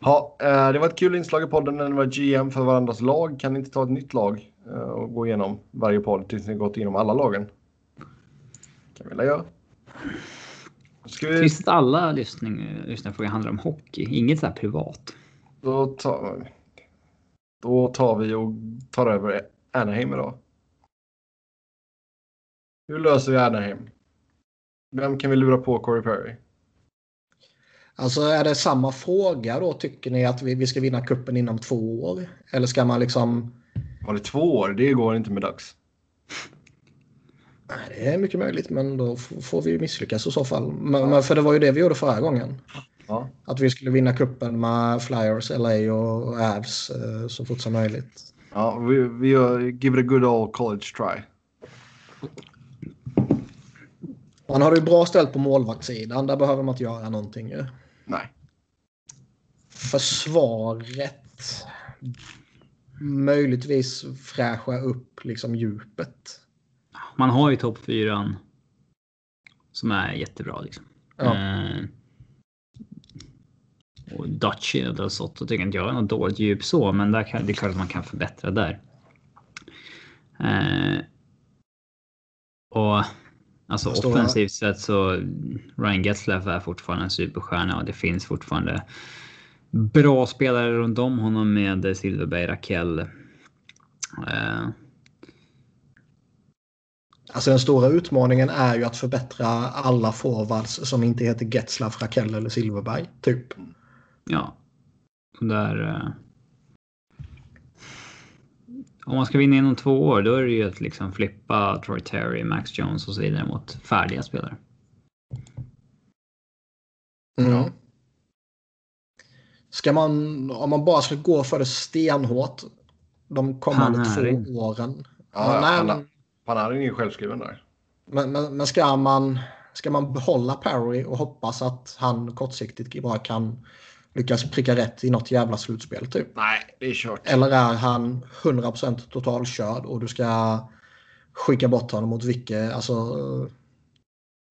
Ja, uh, det var ett kul inslag i podden när det var GM för varandras lag. Kan ni inte ta ett nytt lag och gå igenom varje podd tills ni gått igenom alla lagen? kan vi väl göra. Ska vi... Det alla lyssning, lyssnarfrågor handlar om hockey? Inget så här privat? Då tar, då tar vi och tar över Anaheim idag. Hur löser vi Anaheim? Vem kan vi lura på Corey Perry? Alltså är det samma fråga då tycker ni att vi, vi ska vinna kuppen inom två år? Eller ska man liksom... Var det två år? Det går inte med Ducks. Det är mycket möjligt men då får vi misslyckas i så fall. Men, ja. För det var ju det vi gjorde förra gången. Ja. Att vi skulle vinna kuppen med Flyers, LA och Avs eh, så fort som möjligt. Ja, vi, vi gör give it a good old college try. Man har det ju bra ställt på målvaktssidan. Där behöver man inte göra någonting ju. Nej. Försvaret. Möjligtvis fräscha upp liksom djupet. Man har ju topp fyran. Som är jättebra liksom. Ja. Eh, och Dutchy och Soto tycker inte jag är något dåligt djup så, men där kan, det är klart att man kan förbättra där. Eh, och alltså offensivt sett så Ryan Getzlaff är fortfarande en superstjärna och det finns fortfarande bra spelare runt om honom med Silverberg, Rakell. Eh, Alltså den stora utmaningen är ju att förbättra alla forwards som inte heter Getzlaff, Rakell eller Silverberg. Typ. Ja. Där... Eh, om man ska vinna inom två år, då är det ju att liksom flippa Troy Terry, Max Jones och så vidare mot färdiga spelare. Mm. Ska man, om man bara ska gå för det stenhårt de kommande Panarin. två åren. Ja, ja, nej, Panarin är ju självskriven där. Men, men, men ska, man, ska man behålla Perry och hoppas att han kortsiktigt bara kan lyckas pricka rätt i något jävla slutspel typ? Nej, det är kört. Eller är han 100% totalkörd och du ska skicka bort honom mot vilket, alltså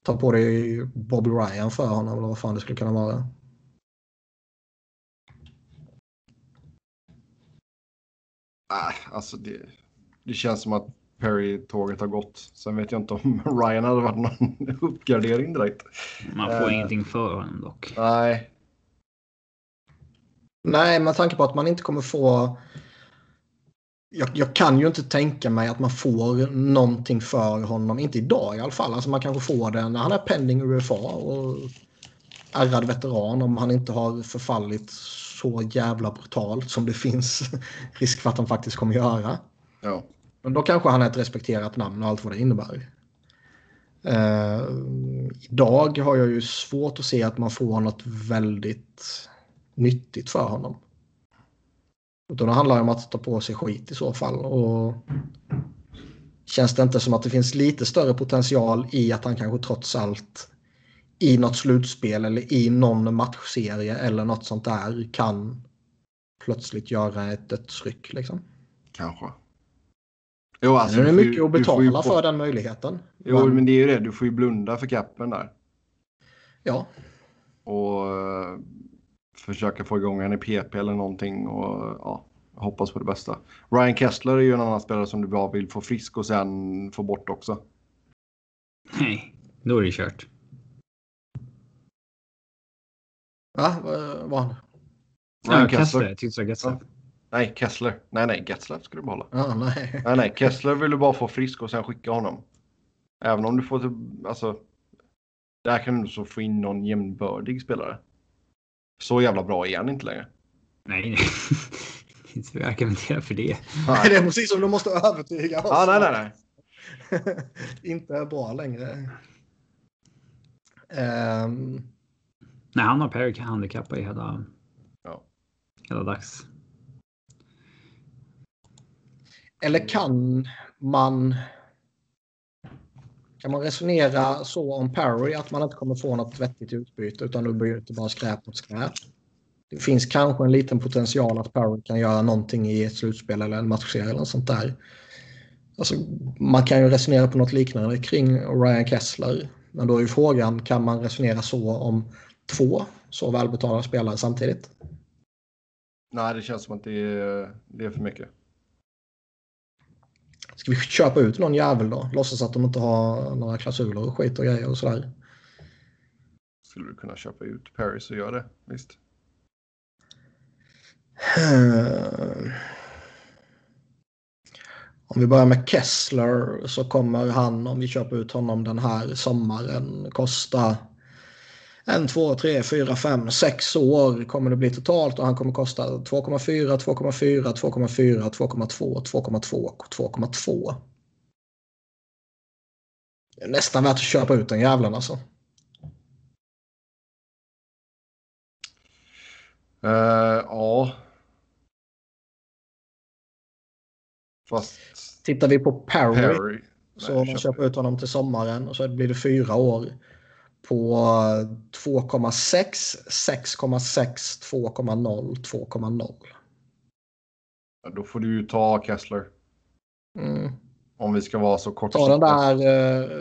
ta på dig Bobby Ryan för honom eller vad fan det skulle kunna vara. Nej, alltså det, det känns som att Perry-tåget har gått. Sen vet jag inte om Ryan hade varit någon uppgradering direkt. Man får Eh. ingenting för honom dock. Nej, Nej, med tanke på att man inte kommer få... Jag, jag kan ju inte tänka mig att man får någonting för honom, inte idag i alla fall. Alltså man kanske får det när han är pending UFA och ärrad veteran om han inte har förfallit så jävla brutalt som det finns risk för att han faktiskt kommer göra. ja. Men då kanske han är ett respekterat namn och allt vad det innebär. Eh, idag har jag ju svårt att se att man får något väldigt nyttigt för honom. Utan det handlar om att ta på sig skit i så fall. Och känns det inte som att det finns lite större potential i att han kanske trots allt i något slutspel eller i någon matchserie eller något sånt där kan plötsligt göra ett dödsryck liksom. Kanske. Jo, alltså, det är får ju- mycket att ju betala bort- för den möjligheten. Jo, Men- men det är ju det. Du får ju blunda för capen där. Ja, Och försöka få igång henne i PP eller någonting. Och ja, hoppas på det bästa. Ryan Kessler är ju en annan spelare som du bara vill få frisk och sen få bort också. Nej, då är det kört. Va? Vad var han? Ryan Ja, Kessler. Kessler. Getzlaff. Nej, Kessler. Nej, nej, Getzlaff ska du behålla. Ja, nej. Nej, nej, Kessler vill du bara få frisk och sen skicka honom. Även om du får, typ- alltså. Där kan du så få in någon jämnbördig spelare. Så jävla bra är han inte längre. Nej, nej. Inte så jag argumenterar för det. Det är precis som du måste övertyga oss. Ja, nej, nej, nej. Inte är bra längre. Ehm, Nej, han har Perry handikappad i hela, Ja. hela dags. eller kan man... Kan man resonera så om Perry att man inte kommer få något vettigt utbyte utan då blir det bara skräp mot skräp? Det finns kanske en liten potential att Perry kan göra någonting i ett slutspel eller en matchserie eller något sånt där. Alltså, man kan ju resonera på något liknande kring Ryan Kessler. Men då är ju frågan, kan man resonera så om två så välbetalda spelare samtidigt? Nej, det känns som att det är, det är för mycket. Ska vi köpa ut någon jävel då? Låtsas att de inte har några klausuler och skit och grejer och sådär. Skulle du kunna köpa ut Perry så gör det. Visst. Eh, Om vi börjar med Kessler så kommer han, om vi köper ut honom den här sommaren, kosta en, två, tre, fyra, fem, sex år kommer det bli totalt och han kommer kosta 2,4, 2,4, 2,4, 2,2, 2,2 och 2,2. Det är nästan värt att köpa ut den jävlen alltså. Eh, ja. Fast Tittar vi på Perry, Perry. så Nej, om man köper ut honom till sommaren och så blir det fyra år på 2,6, 6,6, 2,0, 2,0. Ja, Då får du ju ta Kessler. Mm. Om vi ska vara så kort. Ta den där,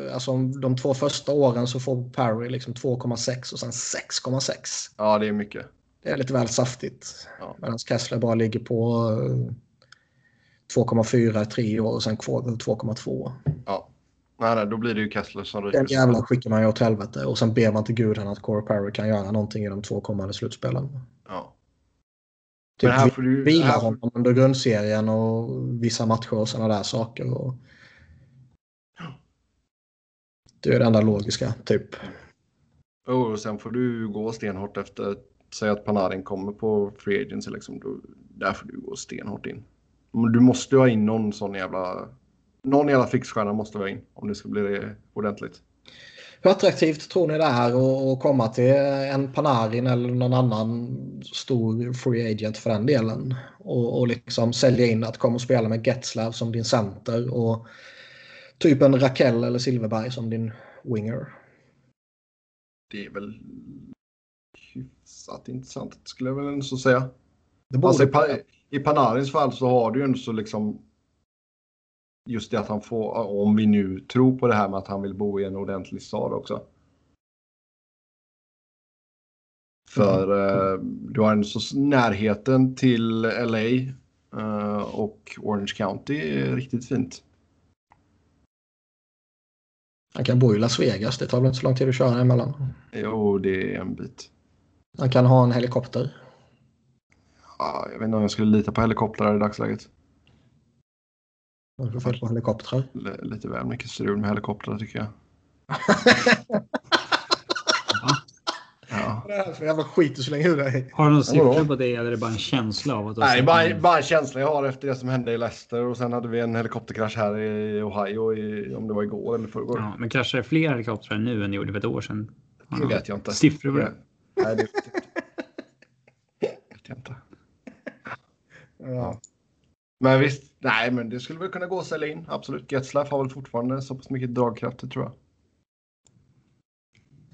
eh, alltså de två första åren så får Perry liksom 2,6 och sen 6,6. Ja, det är mycket. Det är lite väl saftigt. Ja. Medan Kessler bara ligger på eh, 2,4 i tre år och sen 2,2. Ja. Nej, nej, då blir det ju Kessler som Den ryker. jävla skickar man ju åt helvete och sen ber man till gudarna att Corey Perry kan göra någonting i de två kommande slutspelen. Ja. Typ Men här får du... vila Här honom under grundserien och vissa matcher och sådana där saker. Och... Det är det enda logiska, typ. och sen får du gå stenhårt efter. Säg att Panarin kommer på Free Agency. Liksom, då, där får du gå stenhårt in. Men du måste ju ha in någon sån jävla... Någon jävla fixstjärna måste vi ha in om det ska bli ordentligt. Hur attraktivt tror ni det är att- komma till en Panarin eller någon annan stor free agent för den delen? Och, och liksom sälja in att komma och spela med Getzlav som din center och Typ en Raquel eller Silverberg som din winger. Det är väl hyfsat intressant skulle jag väl ändå så säga. Det borde Alltså, i, pa I Panarins fall så har du ju ändå så liksom just det att han får, om vi nu tror på det här med att han vill bo i en ordentlig stad också. För eh, du har ändå så närheten till LA eh, och Orange County är riktigt fint. Han kan bo i Las Vegas. Det tar väl inte så lång tid att köra emellan. Jo, det är en bit. Han kan ha en helikopter. Ja, jag vet inte om jag skulle lita på helikoptrar i dagsläget. Vad är det för fel på helikoptrar? L lite väl mycket strul med helikoptrar tycker jag. Ja. Är det här för jävla skit du slänger ur dig? Har du någon siffror på det eller är det bara en känsla av att Nej, bara, bara en känsla jag har efter det som hände i Leicester och sen hade vi en helikopterkrasch här i Ohio i, om det var igår eller förrgår. Ja, men kraschar det fler helikoptrar nu än det gjorde för ett år sedan? Har Det vet jag inte. Siffror på det? Nej, det vet jag inte. vet jag inte. Ja. Men visst, nej, men det skulle väl kunna gå att sälja in. Absolut. Getzlaff har väl fortfarande så pass mycket dragkraft, tror jag.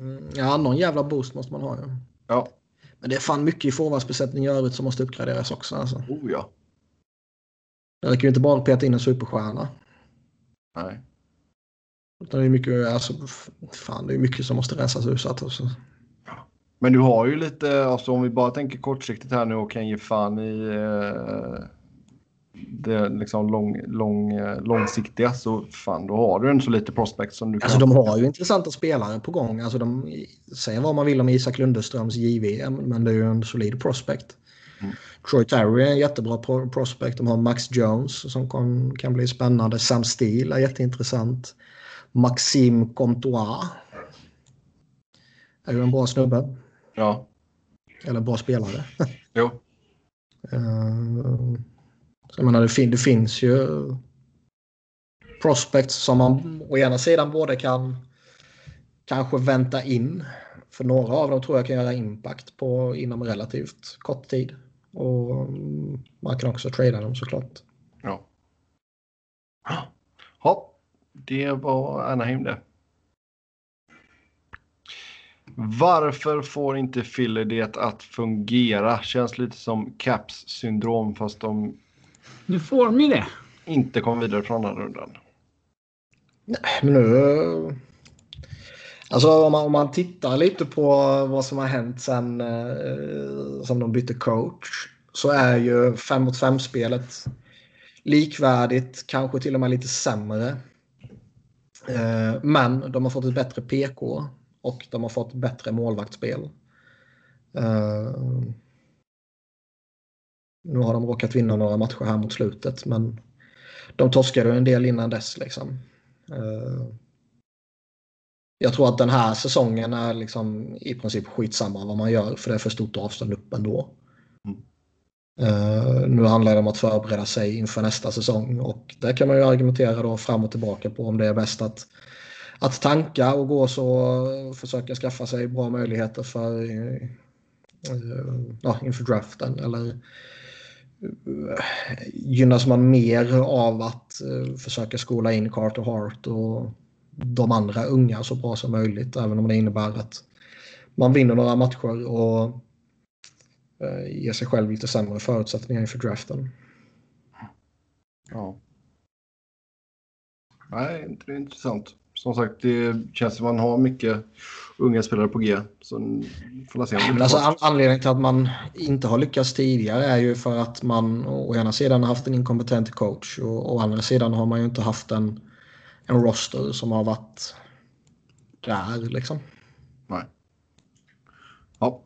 Mm, ja, någon jävla boost måste man ha. Ja. Ja, Men det är fan mycket i forwardsbesättning i övrigt som måste uppgraderas också. Alltså. oh ja. Det räcker ju inte bara att peta in en superstjärna. Nej. Utan det är mycket, alltså, fan, det är mycket som måste rensas ur. Alltså. Men du har ju lite, alltså om vi bara tänker kortsiktigt här nu och kan ge fan i eh, det liksom lång, lång, eh, långsiktiga så fan då har du en så lite prospect som du kan. Alltså de har ju intressanta spelare på gång. Alltså de säger vad man vill om Isak Lundeströms JVM, men det är ju en solid prospect. Mm. Troy Terry är en jättebra pro- prospect. De har Max Jones som kan, kan bli spännande. Sam Steele är jätteintressant. Maxime Comtois är ju en bra snubbe. Ja, Eller bra spelare. jo. Så jag menar, det, fin- det finns ju prospects som man å ena sidan både kan kanske vänta in. För några av dem tror jag kan göra impact på inom relativt kort tid. Och man kan också trada dem såklart. Ja. Ja, det var Anaheim det. Varför får inte Philly det att fungera? Känns lite som Caps syndrom fast de nu får de ju det. inte kom vidare från andra rundan. Men nu... Alltså om man, om man tittar lite på vad som har hänt sen, eh, sen de bytte coach så är ju 5 mot 5 spelet likvärdigt, kanske till och med lite sämre. Eh, men de har fått ett bättre PK och de har fått bättre målvaktsspel. Eh, nu har de råkat vinna några matcher här mot slutet men de torskade en del innan dess. Liksom. Eh, Jag tror att den här säsongen är liksom i princip skitsamma vad man gör för det är för stort avstånd upp ändå. Mm. Eh, nu handlar det om att förbereda sig inför nästa säsong och där kan man ju argumentera då fram och tillbaka på om det är bäst att, att tanka och gå så och försöka skaffa sig bra möjligheter för eh, ja, inför draften eller gynnas man mer av att eh, försöka skola in Carter Hart och de andra unga så bra som möjligt även om det innebär att man vinner några matcher och eh, ger sig själv lite sämre förutsättningar inför draften. Ja. Nej, inte det är intressant. Som sagt, det känns som man har mycket unga spelare på G. Så får se om alltså, an- anledningen till att man inte har lyckats tidigare är ju för att man å ena sidan har haft en inkompetent coach och å andra sidan har man ju inte haft en, en roster som har varit där liksom. Nej. Ja.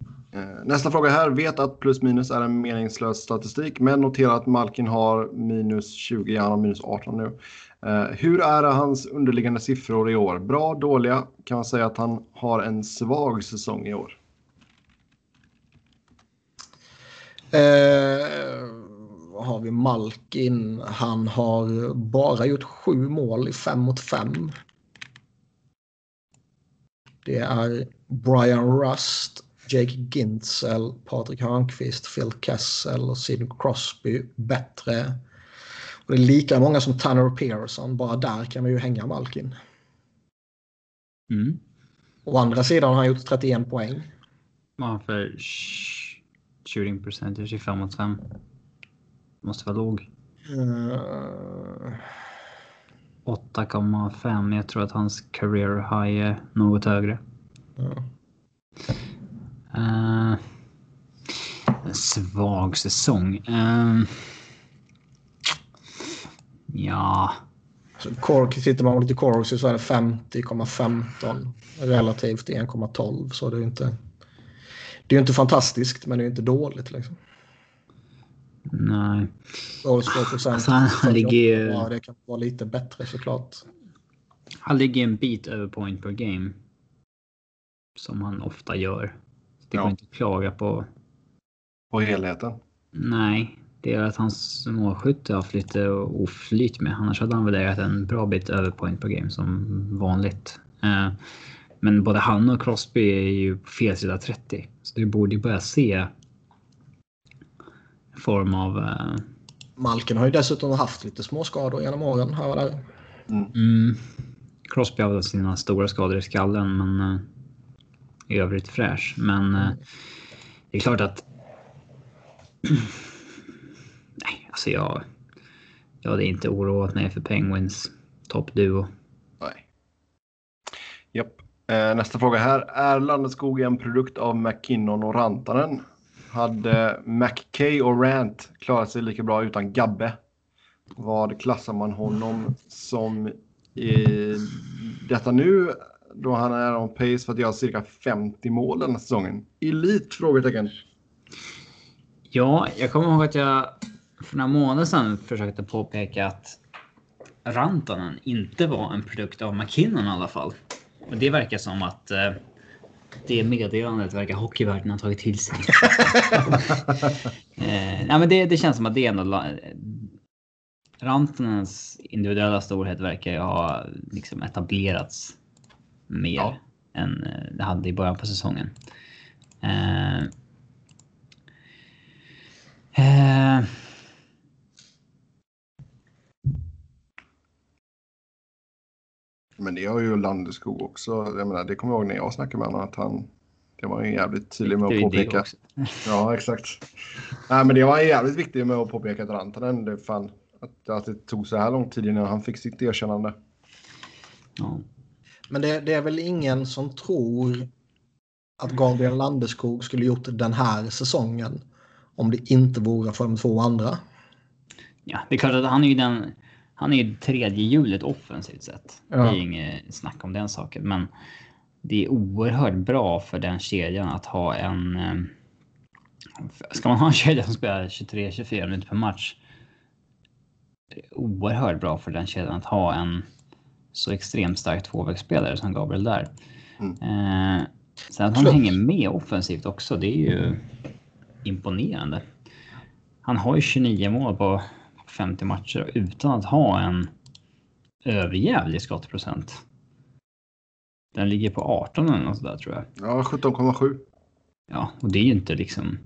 Eh, Eh, nästa fråga här. Vet att plus minus är en meningslös statistik, men noterar att Malkin har minus 20, han har minus 18 nu. Eh, hur är hans underliggande siffror i år? Bra, dåliga? Kan man säga att han har en svag säsong i år? Eh, vad har vi Malkin? Han har bara gjort sju mål i fem mot fem. Det är Brian Rust, Jake Gintzel, Patrik Hörnqvist, Phil Kessel och Sidney Crosby bättre. Och det är lika många som Tanner Pearson. Bara där kan man ju hänga Malkin. Mm. Å andra sidan har han gjort 31 poäng. Han för shooting percentage 25 mot 5? Måste vara låg. Uh, 8,5. Jag tror att hans career high är något högre. ja. Uh, en svag säsong. Uh, ja, Så Cork, tittar man på lite Corks så är det 50,15 relativt 1,12. Så det är ju inte... Det är inte fantastiskt, men det är ju inte dåligt. Liksom. nej. Alltså, han ligger ju- Ja, det kan vara lite bättre såklart. Han ligger en bit över point per game. Som han ofta gör. Det går Ja. inte att klaga på. På helheten. Nej, det är att hans målskytte har haft lite oflyt med. Annars hade han väl legat en bra bit över point per game som vanligt. Eh, Men både han och Crosby är ju på fel sida 30. Så du borde ju börja se form av... eh, Malkin har ju dessutom haft lite småskador genom åren. Här och där. Mm, Crosby har väl sina stora skador i skallen men eh, i övrigt fräsch. Men eh, det är klart att... Nej, alltså jag... Jag hade inte oroat mig för Penguins toppduo. Nej. Japp. Eh, nästa fråga här. Är Landeskog en produkt av McKinnon och Rantanen? Hade McKay och Rant klarat sig lika bra utan Gabbe? Vad klassar man honom som i detta nu då han är on pace för att göra cirka 50 mål den här säsongen? Elit? Frågetecken. Ja, jag kommer ihåg att jag för några månader sedan försökte påpeka att Rantanen inte var en produkt av McKinnon i alla fall. Och det verkar som att eh, det meddelandet verkar hockeyvärlden ha tagit till sig. eh, nej, men det, det känns som att det är ändå... Rantanens individuella storhet verkar ju ha liksom etablerats mer Ja. än eh, det hade i början på säsongen. Eh, Eh, Men det har ju Landeskog också. Jag menar, det kommer jag ihåg när jag snackade med honom att han... Det var ju jävligt tydlig med att påpeka. Ja, exakt. Nej, men det var jävligt viktigt med att påpeka att Rantanen, det fan, att, att det tog så här lång tid innan han fick sitt erkännande. Ja. Men det, det är väl ingen som tror att Gabriel Landeskog skulle gjort den här säsongen om det inte vore för de två andra. ja, det är klart att han är ju den... Han är tredje hjulet offensivt sett. Det Ja. är inget snack om den saken. Men det är oerhört bra för den kedjan att ha en... eh, Ska man ha en kedja som spelar 23-24 minuter per match. Det är oerhört bra för den kedjan att ha en så extremt stark tvåvägsspelare som Gabriel där. Mm. Eh, sen att han Absolut. hänger med offensivt också, det är ju imponerande. Han har ju 29 mål på 50 matcher utan att ha en överjävlig skottprocent. Den ligger på 18 eller något sådär tror jag. Ja, 17,7. Ja, och det är ju inte liksom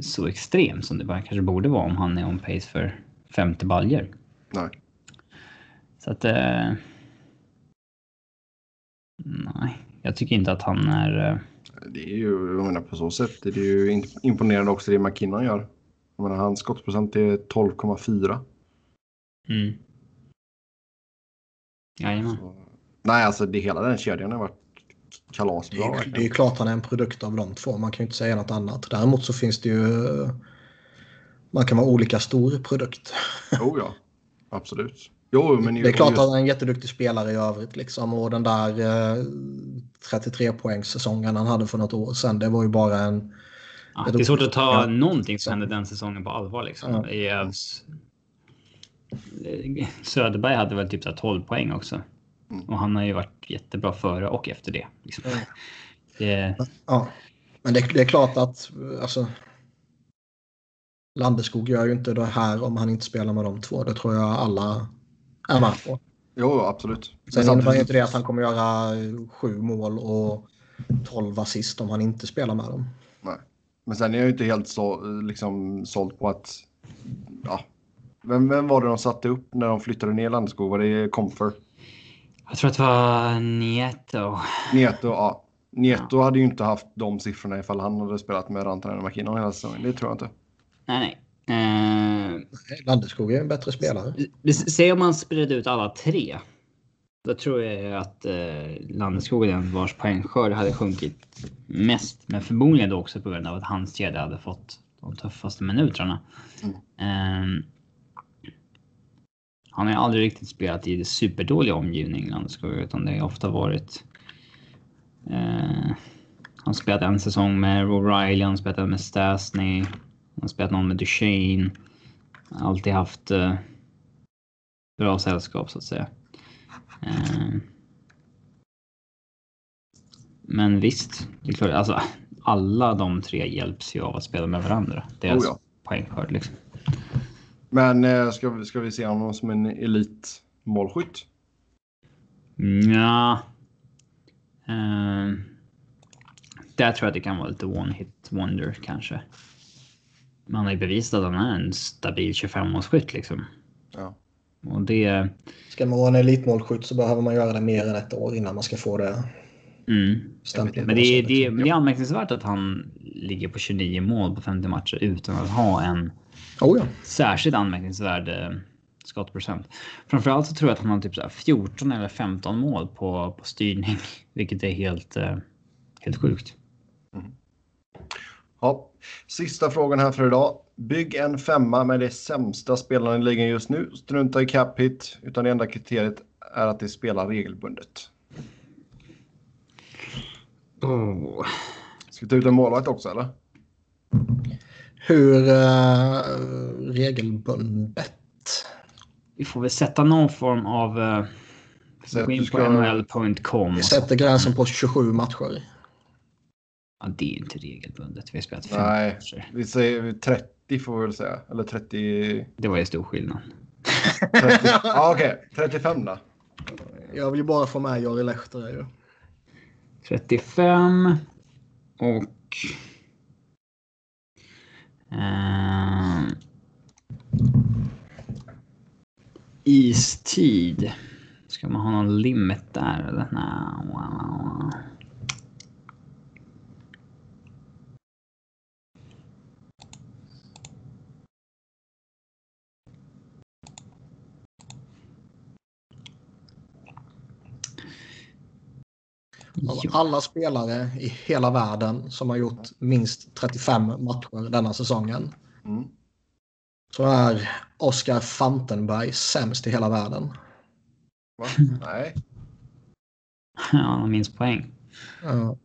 så extremt som det bara kanske borde vara om han är on pace för 50 baljer. Nej. Så att... Eh, nej, jag tycker inte att han är... Eh, Det är ju, jag menar på så sätt, det är ju imponerande också det McKinnon gör. Jag menar, hans skottprocent är 12,4. mm. Jajamän. Så- Nej, alltså det, hela den kedjan har varit Det kalasbra. är, ju- verkligen. det är ju klart han är en produkt av de två. Man kan ju inte säga något annat. Däremot så finns det ju... Man kan vara olika stor produkt. Jo, ja. Absolut. Jo, men Det är klart att han är en jätteduktig spelare i övrigt. Liksom. Och den där eh, 33 poängssäsongen han hade för något år sedan. Det var ju bara en... Ja, det är svårt att ta Ja. någonting som hände den säsongen på allvar. Liksom. Ja. I Övs... Söderberg hade väl typ så här 12 poäng också. Mm. Och han har ju varit jättebra före och efter det. Liksom. Ja. det Ja. Men det, det är klart att... Alltså, Landeskog gör ju inte det här om han inte spelar med de två. Det tror jag alla är med på. Jo, absolut. Sen Men innebär inte det att han kommer göra sju mål och 12 assist om han inte spelar med dem. Nej. Men sen är jag ju inte helt så, liksom, såld på att ja, Vem, vem var det de satte upp när de flyttade ner Landeskog? Var det Comfer? Jag tror att det var Nieto. Nieto, ja. Nieto hade ju inte haft de siffrorna ifall han hade spelat med Rantanen och McKinnon hela säsongen. Det tror jag inte. Nej, nej. Eh, Landeskog är en bättre spelare. Säg om man spred ut alla tre. Då tror jag att eh, Landeskog är den vars poängskörd hade sjunkit mest. Men förmodligen då också på grund av att hans kedja hade fått de tuffaste minuterna. Mm. Eh, han har ju aldrig riktigt spelat i superdålig omgivning, Landeskog, utan det har ofta varit... Eh, han spelat en säsong med O'Reilly, han har spelat en med Stasny, han har spelat någon med Duchene. Alltid haft eh, bra sällskap så att säga. Eh, men visst, det är klart, alltså alla de tre hjälps ju av att spela med varandra. Deras Oh ja. poängskörd liksom. Men eh, ska, vi, ska vi se honom som en elitmålskytt? Ja. Eh, där tror jag att det kan vara lite one hit wonder kanske. Man har ju bevisat att han är en stabil 25-årsskytt liksom. Ja. Och det... Ska man vara en elitmålskytt så behöver man göra det mer än ett år innan man ska få det Mm. Men det, är- det, är- liksom. det är anmärkningsvärt att han ligger på 29 mål på 50 matcher utan att ha en Oh ja. särskilt anmärkningsvärd eh, skottprocent. Framförallt så tror jag att han har typ så här 14 eller 15 mål på, på styrning, vilket är helt, eh, helt sjukt. Ja. Sista frågan här för idag. Bygg en femma med de sämsta spelarna i ligan just nu. Strunta i cap hit, utan det enda kriteriet är att de spelar regelbundet. Oh. Ska vi ta ut en målvakt också eller? Hur uh, regelbundet? Vi får väl sätta någon form av... Att gå in på ska- nhl.com. Vi sätter gränsen på 27 matcher. Ja, det är inte regelbundet. Vi har spelat fem Nej, matcher. vi säger 30 får vi väl säga. Eller 30... Det var ju stor skillnad. 30 ja, okej. 35 då. Jag vill ju bara få med Jari Lehter. Ju. 35 och... Eh, istid. Ska man ha någon limit där eller? Nej. Av alla spelare i hela världen som har gjort minst 35 matcher denna säsongen Mm. så är Oscar Fantenberg sämst i hela världen. Va? Nej. Ja, han har minst poäng. Ja,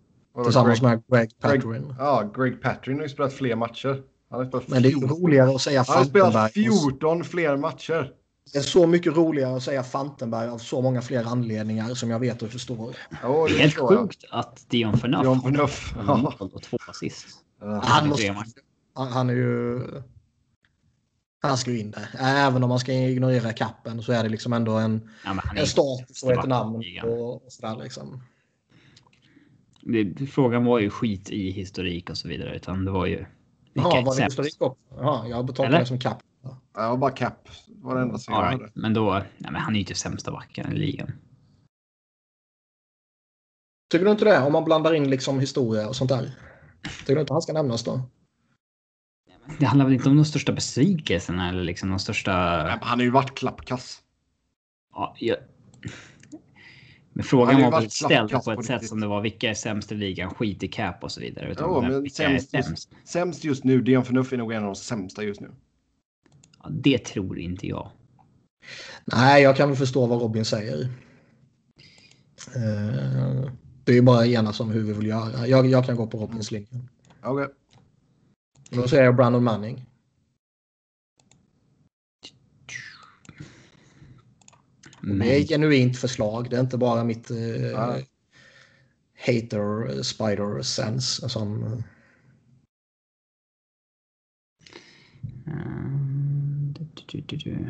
tillsammans Greg, med Greg Patrin. Ja, Greg Patrin har ju spelat fler matcher. Han har spelat Men det är ju 14 roligare att säga Han har spelat Fantenberg. 14 fler matcher. Det är så mycket roligare att säga Fantenberg av så många fler anledningar som jag vet och förstår. Ja, Det det är helt sjukt att Dion Phaneuf Dion har Phaneuf. Ja. och två assist. Ja. Han, måste, han, han är ju... Han ska ju in där. Även om man ska ignorera kappen så är det liksom ändå en, Ja, en status och ett namn. Och, och sådär liksom. Det, frågan var ju skit i historik och så vidare. Utan det var ju... Vilka är var det historik också? Jaha, jag det som kapp. Ja, och bara cap. Det var det enda som jag hade. right. Men då... Nej, men han är ju inte sämsta backen i ligan. Tycker du inte det? Om man blandar in liksom historia och sånt där. Tycker du inte han ska nämnas då? Det handlar väl inte om de största besvikelserna eller liksom de största... Nej, Han har ju varit klappkass. Ja, jag... Men frågan var väl ställd på på ett sätt som det var vilka är sämst i ligan, skit i cap och så vidare. Utan Jo, men är sämst just, sämst? sämst just nu. Dion Phaneuf är nog en av de sämsta just nu. Det tror inte jag. Nej, jag kan väl förstå vad Robin säger. Eh, Det är ju bara enas om hur vi vill göra. Jag, jag kan gå på Robins linje. Okej. Då säger jag Brandon Manning. Men, Det är ett genuint förslag. Det är inte bara mitt eh, Ja. hater spider sense som... eh, Eh, du, du, du.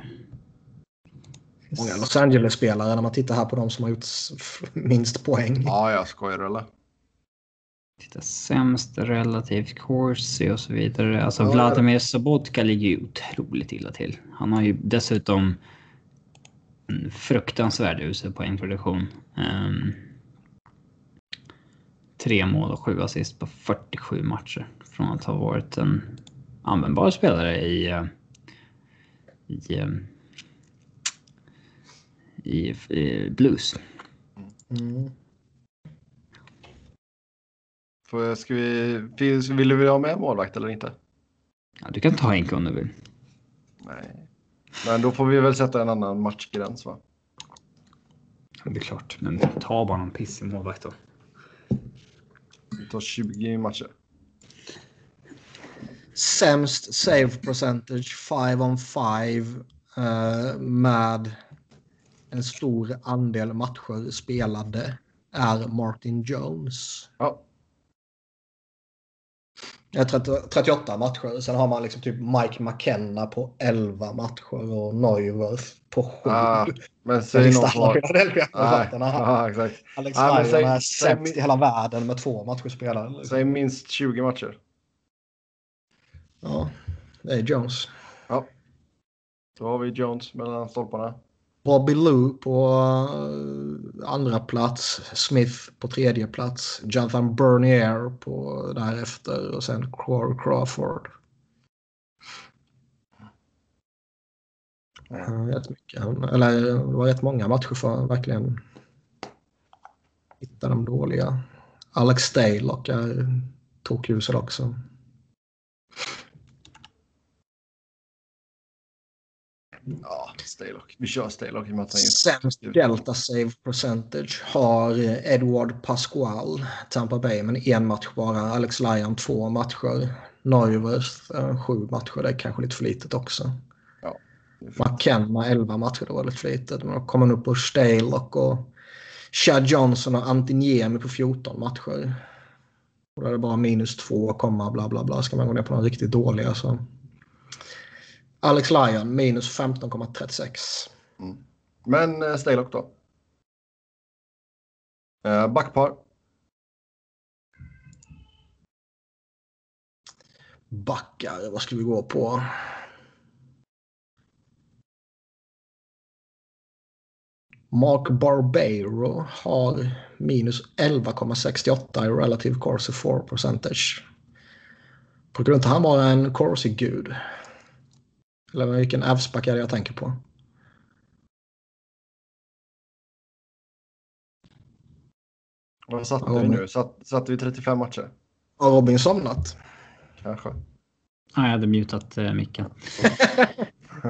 Många Los Angeles-spelare när man tittar här på de som har gjort minst poäng. Ja, jag skojar eller? Titta, sämst relativt Corsi och så vidare. Alltså Ja, Vladimir Sobotka ligger ju otroligt illa till. Han har ju dessutom en fruktansvärd usel poängproduktion. Um, tre mål och sju assist på 47 matcher. Från att ha varit en användbar spelare i, eh, i, eh, i, i Blues. Mm. Får, ska vi, finns- vill du ha med målvakt eller inte? Ja, du kan ta Henke om du vill. Nej. Men då får vi väl sätta en annan matchgräns va? Ja, det är klart. Men ta bara någon pissig målvakt då. Vi tar 20 matcher. Sämst save percentage 5 on 5 eh, med en stor andel matcher spelade är Martin Jones. Ja, Ja, 30, 38 matcher. Sen har man liksom typ Mike McKenna på 11 matcher och Neuwirth på 7. ah, men säg någon har... Philadelphia-målvakterna. Ja, exakt. Alex men Lyon är sämst i hela världen med två matcher spelade. liksom. Säg minst 20 matcher. Ja, det är Jones. Ja. Då har vi Jones mellan stolparna. Bobby Lou på eh, andra plats. Smith på tredje plats. Jonathan Bernier på därefter och sen Corey Crawford. Rätt mycket. Eller det var rätt många matcher för verkligen hitta de dåliga. Alex Stalock är tokusel också. Ja, Staylock. Vi kör Staylock i och med att han Sämst delta save percentage har Edward Pascual, Tampa Bay, men en match bara. Alex Lyon två matcher. Neuwirth eh, sju matcher, det är kanske lite för litet också. Ja. McKenna 11 matcher, det var lite för litet. Men då kommer upp på Stalock och Chad Johnson och Antiniemi på 14 matcher. Och då är det bara minus två, komma bla bla bla. Ska man gå ner på de riktigt dåliga så. Alex Lyon minus 15,36. Men eh, Staylock då? Eh, backpar. Backar, vad ska vi gå på? Mark Barbero har minus 11,68 i relative corsi 4 percentage. Brukar inte han vara en corsi-gud? Eller vilken avsback är det jag tänker på? Vad satte vi nu? Satt, satte vi 35 matcher? Har Robin somnat? Kanske. Ja, jag hade mutat uh, micken.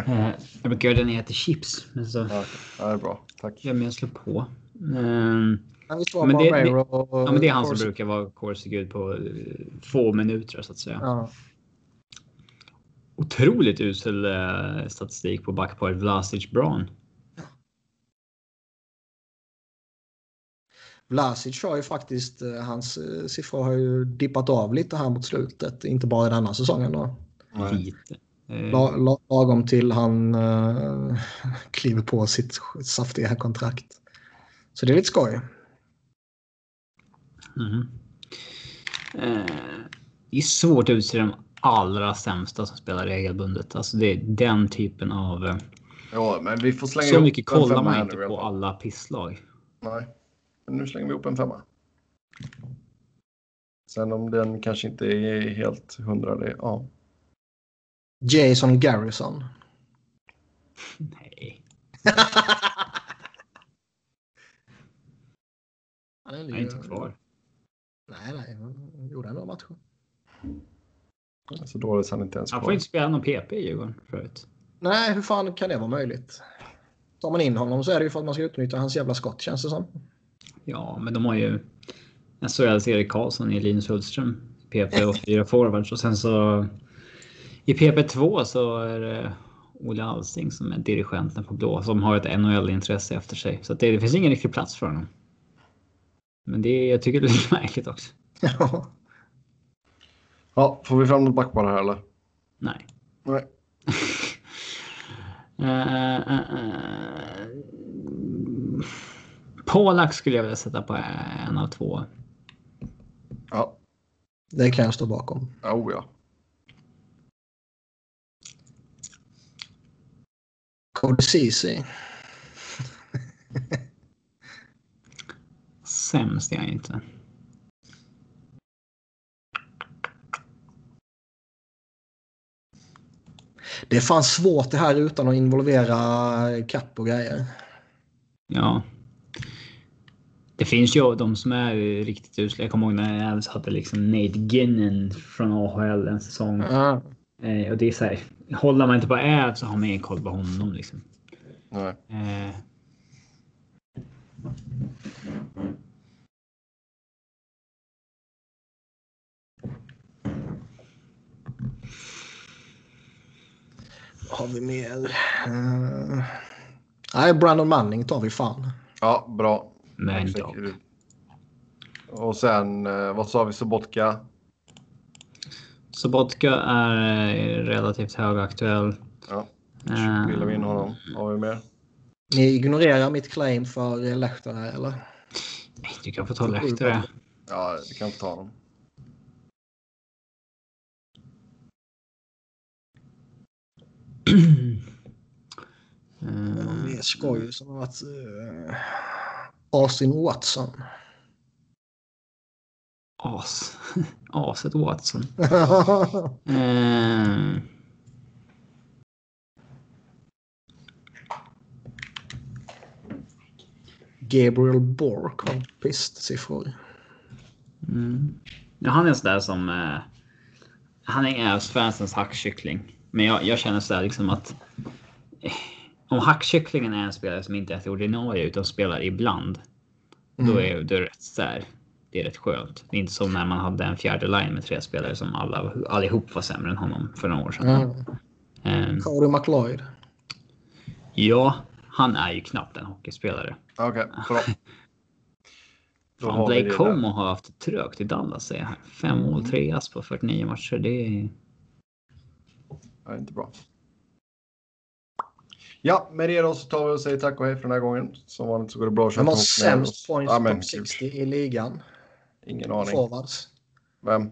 Eh, jag brukar göra det när jag äter chips. Men så Ja, ja, det är bra. Tack. ja, men jag slår på. Eh, Men det- Barbero ja, men det är han som corsi- brukar vara Corsi-gud på eh, få minuter så att säga. Ja. Otroligt usel eh, statistik på backparet Vlasic Braun. Vlasic har ju faktiskt, eh, hans eh, siffror har ju dippat av lite här mot slutet. Inte bara i denna säsongen då. Lite. La, la, lagom till han uh, kliver på sitt saftiga kontrakt. Så det är lite skoj. mhm. Eh, det är svårt att utse de allra sämsta som spelar regelbundet. Alltså det är den typen av... eh, Ja, men vi får slänga Så mycket en kollar man inte på alla pisslag. Nej. Men nu slänger vi ihop en femma. Sen om den kanske inte är helt hundra, det, ja. Jason Garrison. Nej, Han är, han är inte kvar. Nej, nej. Han gjorde några matcher. Så dåligt så han inte ens Han kvar. får inte spela någon PP i Djurgården förut. Nej, hur fan kan det vara möjligt? Tar man in honom så är det ju för att man ska utnyttja hans jävla skott känns det som. Ja, men de har ju SHLs Erik Karlsson i Linus Hultström. PP och fyra forwards och sen så i PP2 så är det Olle Alsing som är dirigenten på blå som har ett NHL-intresse efter sig. Så det, det finns ingen riktig plats för honom. Men det, jag tycker det är lite märkligt också. Ja. Ja, får vi fram något backpar här eller? Nej. Nej. Uh, uh, uh. Polak skulle jag vilja sätta på en av två. Ja. Det kan jag stå bakom. Oh, ja. Cody Ceesay. Sämst är jag inte. Det är fan svårt det här utan att involvera kapp och grejer. Ja. Det finns ju de som är riktigt usla. Jag kommer ihåg när Avs hade liksom Nate Ginnon från AHL en säsong. Ja. Eh, och det är så här. Håller man inte på Avs så har man ingen koll på honom liksom. Nej. Eh, Vad har vi mer? Uh, nej, Brandon Manning tar vi fan. Ja, bra. men du- Och sen, eh, vad sa vi, Sobotka? Sobotka är eh, relativt högaktuell. Ja, Eh, vill vi in honom? Har vi mer? Ni ignorerar mitt claim för Lehtara eller? Nej, du kan få ta det. Ja, vi kan inte ta honom. Eh, Det är skoj som har varit uh, Austin Watson. as. Aset Watson. Eh, Gabriel Bork har pistsiffror. mm. ja, han är sådär som... Eh, han är Avs-fansens hackkyckling. Men jag, jag känner sådär liksom att... Eh, om hackkycklingen är en spelare som inte är ordinarie utan spelar ibland. Då är då är det rätt sådär. Det är rätt skönt. Det är inte som när man hade en fjärde line med tre spelare som alla, allihop var sämre än honom för några år sedan. Mm. Eh, Cody McLeod. ja, han är ju knappt en hockeyspelare. Okej, bra. Då Fan, Blake. Como har haft det trögt i Dallas säger jag här. Fem mål, tre ass på 49 matcher. Det är... Det är inte bra. Ja, med det då så tar vi och säger tack och hej för den här gången. Som vanligt så går det bra att Vem har köpa med oss. sämst points Ja, men, top 60 i ligan? Ingen aning. Forwards. Vem?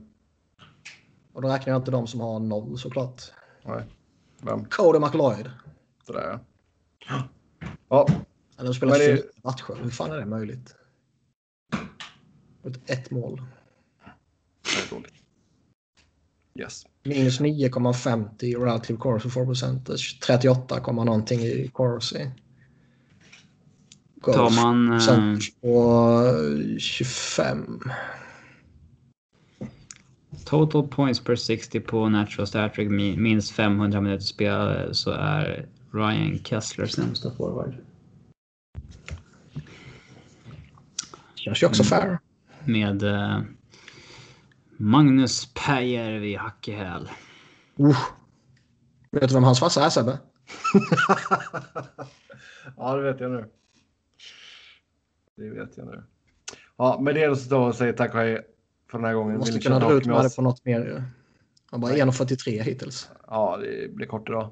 Och då räknar jag inte de som har noll såklart. Nej. Vem? Cody McLeod. Det där ja. Ja, Han har spelat det- fyra matcher. Hur fan är det möjligt? Ett mål. det är dåligt. Yes. Minus 9,50 i relative corsi for percentage. 38, komma någonting i. Goals Tar man... Eh, percentage på 25. total points per 60 på natural stat trick mi- minst 500 minuter spelade så är Ryan Kessler sämsta forward. Känns ju också fair. Med eh, Magnus Päijärvi Hackehäl. Uh. Vet du vem hans farsa är Sebbe? ja, det vet jag nu. Det vet jag nu. Ja, med det så tar vi och säger tack och hej för den här gången. Du måste kunna dra ut med med det på något mer. Han bara Nej. 1,43 hittills. Ja, det blir kort idag.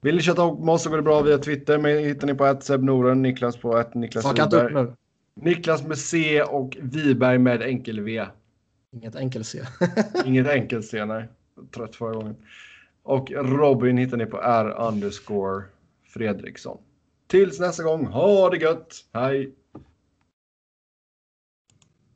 Vill ni köta ihop med oss så går det bra via Twitter. Mig hittar ni på att Noren, Niklas på att Niklas nu. Niklas med C och Viberg med enkel V. Inget enkel-C. Inget enkelt C, nej. Trött förra gången. Och Robin hittar ni på R underscore Fredriksson. Tills nästa gång, ha det gött! Hej!